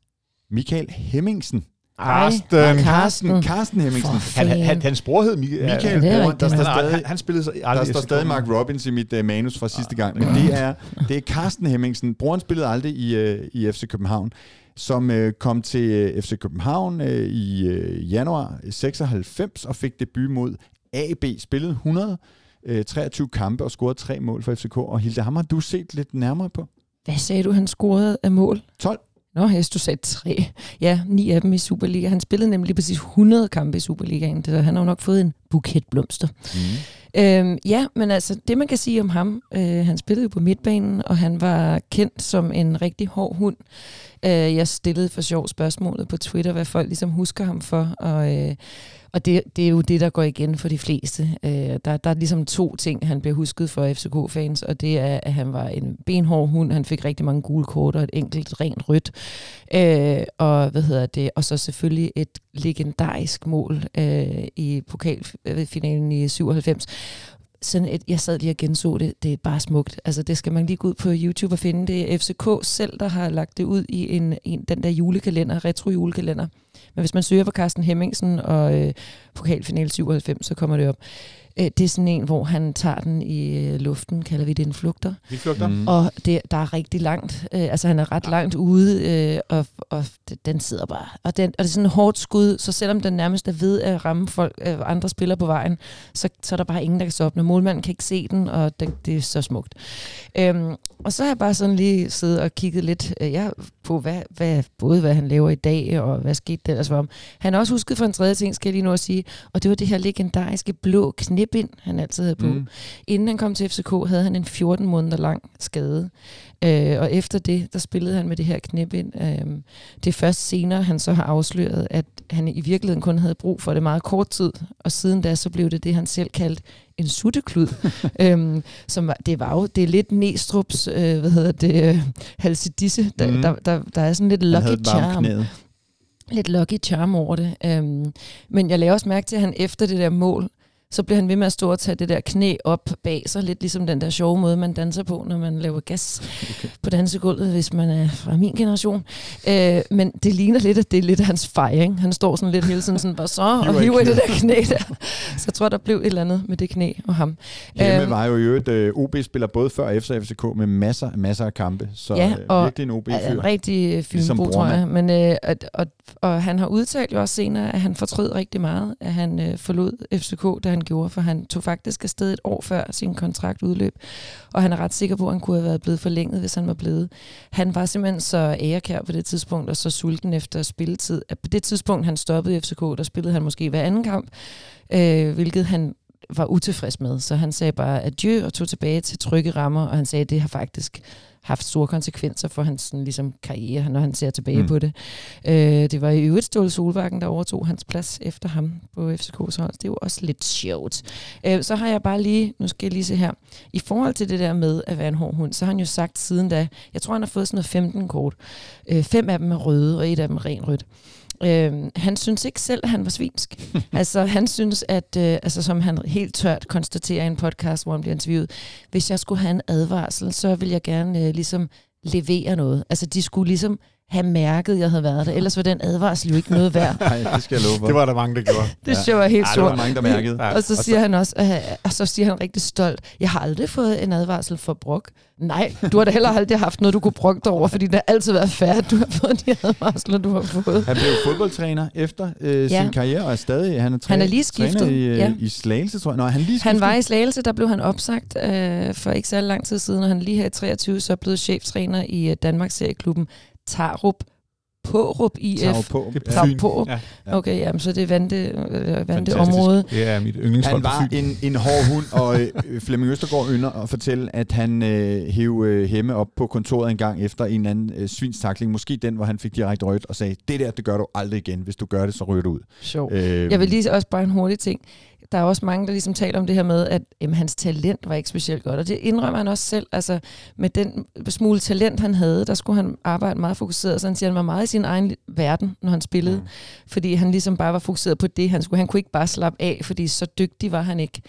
Michael Hemmingsen. Karsten. Ej, Carsten, Carsten Hemmingsen. Han, han, hans bror hed Michael. Michael, det er bror, rigtigt. der står han, stadig, han, han spillede der aldrig står FC stadig Mark. Robbins i mit uh, manus fra sidste gang, men det er, det er Carsten Hemmingsen. Broren spillede aldrig i, uh, i FC København, som uh, kom til uh, FC København uh, i uh, januar 96 og fik debut mod AB. Spillede 100 uh, 23 kampe og scorede tre mål for FCK. Og Hilde, ham har du set lidt nærmere på? Hvad sagde du, han scorede af mål? 12. Nå, synes, du sagde tre. Ja, ni af dem i Superliga. Han spillede nemlig lige præcis 100 kampe i Superligaen, så han har jo nok fået en buket blomster. Mm. Øhm, ja, men altså, det man kan sige om ham, øh, han spillede jo på midtbanen, og han var kendt som en rigtig hård hund. Øh, jeg stillede for sjov spørgsmålet på Twitter, hvad folk ligesom husker ham for, og, øh, og det, det er jo det, der går igen for de fleste. Øh, der, der er ligesom to ting, han bliver husket for FCK-fans, og det er, at han var en benhård hund, han fik rigtig mange gule kort og et enkelt rent rødt. Øh, og hvad hedder det? Og så selvfølgelig et legendarisk mål øh, i pokalfinalen i 97 sådan et, jeg sad lige og genså det, det er bare smukt. Altså det skal man lige gå ud på YouTube og finde. Det er FCK selv, der har lagt det ud i en, en den der julekalender, retro julekalender. Men hvis man søger på Carsten Hemmingsen og øh, pokalfinale 97, så kommer det op. Øh, det er sådan en, hvor han tager den i øh, luften, kalder vi det en flugter. Vi flugter. Mm. Og det, der er rigtig langt. Øh, altså han er ret langt ude, øh, og, og den sidder bare. Og, den, og det er sådan et hårdt skud, så selvom den nærmest er ved at ramme folk, øh, andre spillere på vejen, så, så er der bare ingen, der kan stoppe den. Målmanden kan ikke se den, og det, det er så smukt. Øhm, og så har jeg bare sådan lige siddet og kigget lidt øh, ja, på, hvad, hvad, både hvad han laver i dag, og hvad skete der ellers for ham. Han er også husket for en tredje ting, skal jeg lige nu at sige, og det var det her legendariske blå knibind, han altid havde på. Mm. Inden han kom til FCK, havde han en 14 måneder lang skade. Øh, og efter det, der spillede han med det her knibind. Øh, det er først senere, han så har afsløret, at han i virkeligheden kun havde brug for det meget kort tid. Og siden da, så blev det det, han selv kaldte en sutteklud. øhm, som det var jo, det er lidt Næstrup's, øh, hvad hedder det, øh, halsedisse. Der, mm. der, der, der er sådan lidt lucky charm. knæet. lidt lucky charm over det. Øhm, men jeg lagde også mærke til, at han efter det der mål, så bliver han ved med at stå og tage det der knæ op bag sig, lidt ligesom den der sjove måde, man danser på, når man laver gas okay. på dansegulvet, hvis man er fra min generation. Øh, men det ligner lidt, at det er lidt hans fejring. Han står sådan lidt hele tiden sådan, bare så, og hiver i det der knæ der. Så jeg tror, der blev et eller andet med det knæ og ham. Hjemme øhm, var jo i øvrigt, uh, OB spiller både før FC og FCK med masser, masser af kampe, så ja, øh, og virkelig en OB-fyr. Er en rigtig fynbo, ligesom tror jeg. Men, øh, og, og, og han har udtalt jo også senere, at han fortrød rigtig meget, at han øh, forlod FCK, da han gjorde, for han tog faktisk afsted et år før sin kontrakt udløb, og han er ret sikker på, at han kunne have været blevet forlænget, hvis han var blevet. Han var simpelthen så ærekær på det tidspunkt, og så sulten efter spilletid. At på det tidspunkt, han stoppede i FCK, der spillede han måske hver anden kamp, øh, hvilket han var utilfreds med. Så han sagde bare adieu og tog tilbage til trygge rammer, og han sagde, at det har faktisk haft store konsekvenser for hans sådan, ligesom, karriere, når han ser tilbage mm. på det. Øh, det var i øvrigt Ståle Solbakken, der overtog hans plads efter ham på FCK's hold. Det er jo også lidt sjovt. Øh, så har jeg bare lige, nu skal jeg lige se her, i forhold til det der med at være en hård hund, så har han jo sagt siden da, jeg tror han har fået sådan noget 15 kort. Øh, fem af dem er røde, og et af dem er ren rødt. Øh, han synes ikke selv, at han var svinsk. altså, han synes, at, øh, altså, som han helt tørt konstaterer i en podcast, hvor han bliver interviewet, hvis jeg skulle have en advarsel, så ville jeg gerne øh, ligesom levere noget. Altså, de skulle ligesom have mærket, at jeg havde været der. Ellers var den advarsel jo ikke noget værd. Nej, det skal jeg love for. Det var der mange, der gjorde. det ja. jeg helt sort. Ja, det var mange, der mærkede. Og så siger han også, øh, og så siger han rigtig stolt, jeg har aldrig fået en advarsel for brok. Nej, du har da heller aldrig haft noget, du kunne brokke dig over, fordi det har altid været færdigt, at du har fået de advarsler, du har fået. Han blev fodboldtræner efter øh, ja. sin karriere, og er stadig, han er, træ- han er lige skiftet. træner i, øh, ja. i Slagelse, tror jeg. Nå, han, lige han var i Slagelse, der blev han opsagt øh, for ikke så lang tid siden, og han lige her i 23 så blev cheftræner i øh, Danmarks serieklubben Tarup Pårup IF. Tav på. Tav på. Ja. Okay, jamen, så det er vante, øh, vante område. Det er mit yndlingshold Han var en, en hård hund, og øh, Flemming Østergaard ynder at fortælle, at han øh, hæv øh, Hemme op på kontoret en gang efter en eller anden øh, svinstakling. Måske den, hvor han fik direkte rødt og sagde, det der, det gør du aldrig igen. Hvis du gør det, så ryger du ud. Sjov. Øh, Jeg vil lige også bare en hurtig ting der er også mange, der ligesom taler om det her med, at jamen, hans talent var ikke specielt godt, og det indrømmer han også selv. Altså, med den smule talent, han havde, der skulle han arbejde meget fokuseret, så han siger, han var meget i sin egen verden, når han spillede, mm. fordi han ligesom bare var fokuseret på det, han skulle. Han kunne ikke bare slappe af, fordi så dygtig var han ikke.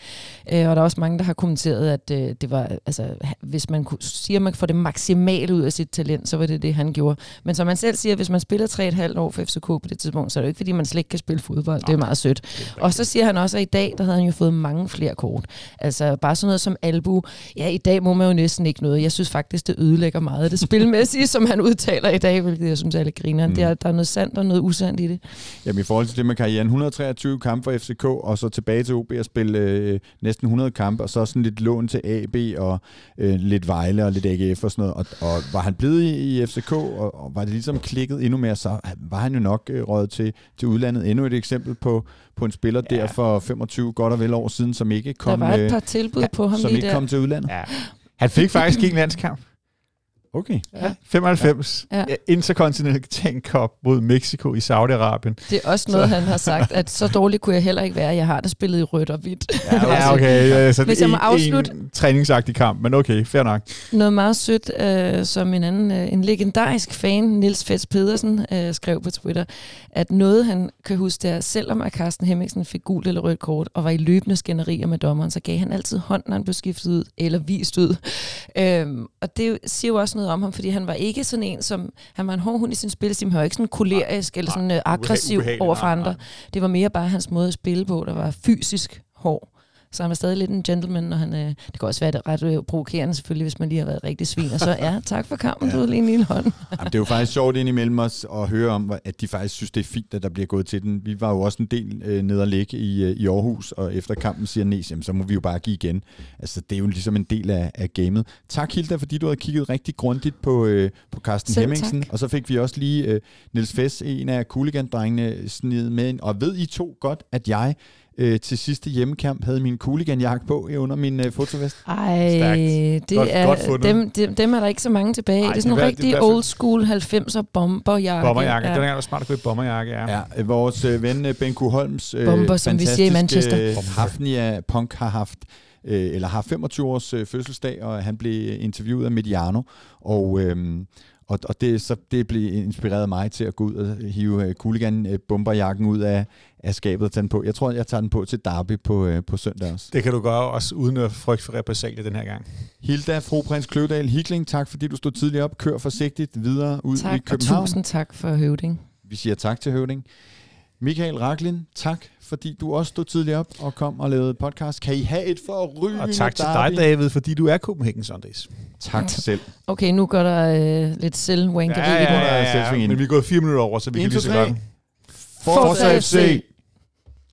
Øh, og der er også mange, der har kommenteret, at øh, det var, altså, hvis man kunne sige, at man får det maksimale ud af sit talent, så var det det, han gjorde. Men som man selv siger, hvis man spiller 3,5 år for FCK på det tidspunkt, så er det jo ikke, fordi man slet ikke kan spille fodbold. Det er meget sødt. Og så siger han også, at i dag, der havde han jo fået mange flere kort. Altså bare sådan noget som albu. Ja, i dag må man jo næsten ikke noget. Jeg synes faktisk, det ødelægger meget af det spilmæssige, som han udtaler i dag, hvilket jeg synes lidt griner. Mm. Der, der er noget sandt og noget usandt i det. Jamen i forhold til det med karrieren, 123 kampe for FCK, og så tilbage til OB og spille øh, næsten 100 kampe, og så sådan lidt lån til AB og øh, lidt Vejle og lidt AGF og sådan noget. Og, og var han blevet i, i FCK, og, og var det ligesom klikket endnu mere, så var han jo nok øh, røget til, til udlandet. Endnu et eksempel på, på en spiller ja. der for 25 godt og vel år siden, som ikke kom, der var et par tilbud ja, på ham som ikke der. kom til udlandet. Ja. Han fik faktisk ikke en landskamp. Okay. Ja. 95. Ja. Intercontinental Cup mod Mexico i Saudi-Arabien. Det er også noget, så. han har sagt, at så dårligt kunne jeg heller ikke være. Jeg har det spillet i rødt og hvidt. Ja, okay. Ja, så Hvis jeg må afslutte... En træningsagtig kamp, men okay, fair nok. Noget meget sødt, øh, som en anden, øh, en legendarisk fan, Nils Fets Pedersen, øh, skrev på Twitter, at noget han kan huske, der, selvom at Carsten Hemmingsen fik gult eller rødt kort, og var i løbende skænderier med dommeren, så gav han altid hånd, når han blev skiftet ud, eller vist ud. Øhm, og det siger jo også noget om ham, fordi han var ikke sådan en, som... Han var en hård hund i sin spilstil, han var ikke sådan kolerisk eller sådan uh, aggressiv over for andre. Det var mere bare hans måde at spille på, der var fysisk hård. Så han var stadig lidt en gentleman, når han, øh, det kan også være ret øh, provokerende selvfølgelig, hvis man lige har været rigtig svin. Og så ja, tak for kampen, ja. du lige en lille hånd. Jamen, det er jo faktisk sjovt ind imellem os at høre om, at de faktisk synes, det er fint, at der bliver gået til den. Vi var jo også en del øh, ned og ligge i, øh, i Aarhus, og efter kampen siger Næs, jamen, så må vi jo bare give igen. Altså, det er jo ligesom en del af, af gamet. Tak Hilda, fordi du har kigget rigtig grundigt på, øh, på Carsten Selv Hemmingsen. Tak. Og så fik vi også lige øh, Niels Fess, en af Kuligan-drengene, sned med ind. Og ved I to godt, at jeg øh, til sidste hjemmekamp havde min cooligan på under min øh, fotovest. Ej, Stærkt. det godt, er, godt dem, dem, dem er der ikke så mange tilbage. Ej, det er sådan en rigtig old school 90'er bomberjakke. Bomberjakke, ja. den er jo smart at i bomberjakke, ja. ja øh, vores øh, ven øh, Ben Holms øh, Bomber, som vi siger i Manchester. Øh, Hafnia Punk har haft øh, eller har 25 års øh, fødselsdag, og han blev interviewet af Mediano, og, øh, og, og det, så det blev inspireret mig til at gå ud og hive uh, bomberjakken ud af, af skabet og tage den på. Jeg tror, jeg tager den på til Derby på, uh, på søndag også. Det kan du gøre også uden at frygte for repressalie den her gang. Hilda, fru prins Kløvedal Hikling, tak fordi du stod tidligt op. Kør forsigtigt videre ud tak, i København. Og tusind tak for høvding. Vi siger tak til høvding. Michael Raklin, tak fordi du også stod tidligt op og kom og lavede podcast. Kan I have et for ryge? Og tak til dig, David, fordi du er Copenhagen Sundays. Tak selv. Okay, nu går der øh, lidt selvwankeri. Ja, ja, ja, ja, ja, men vi er gået fire minutter over, så vi 1, kan lige så godt. Forza FC!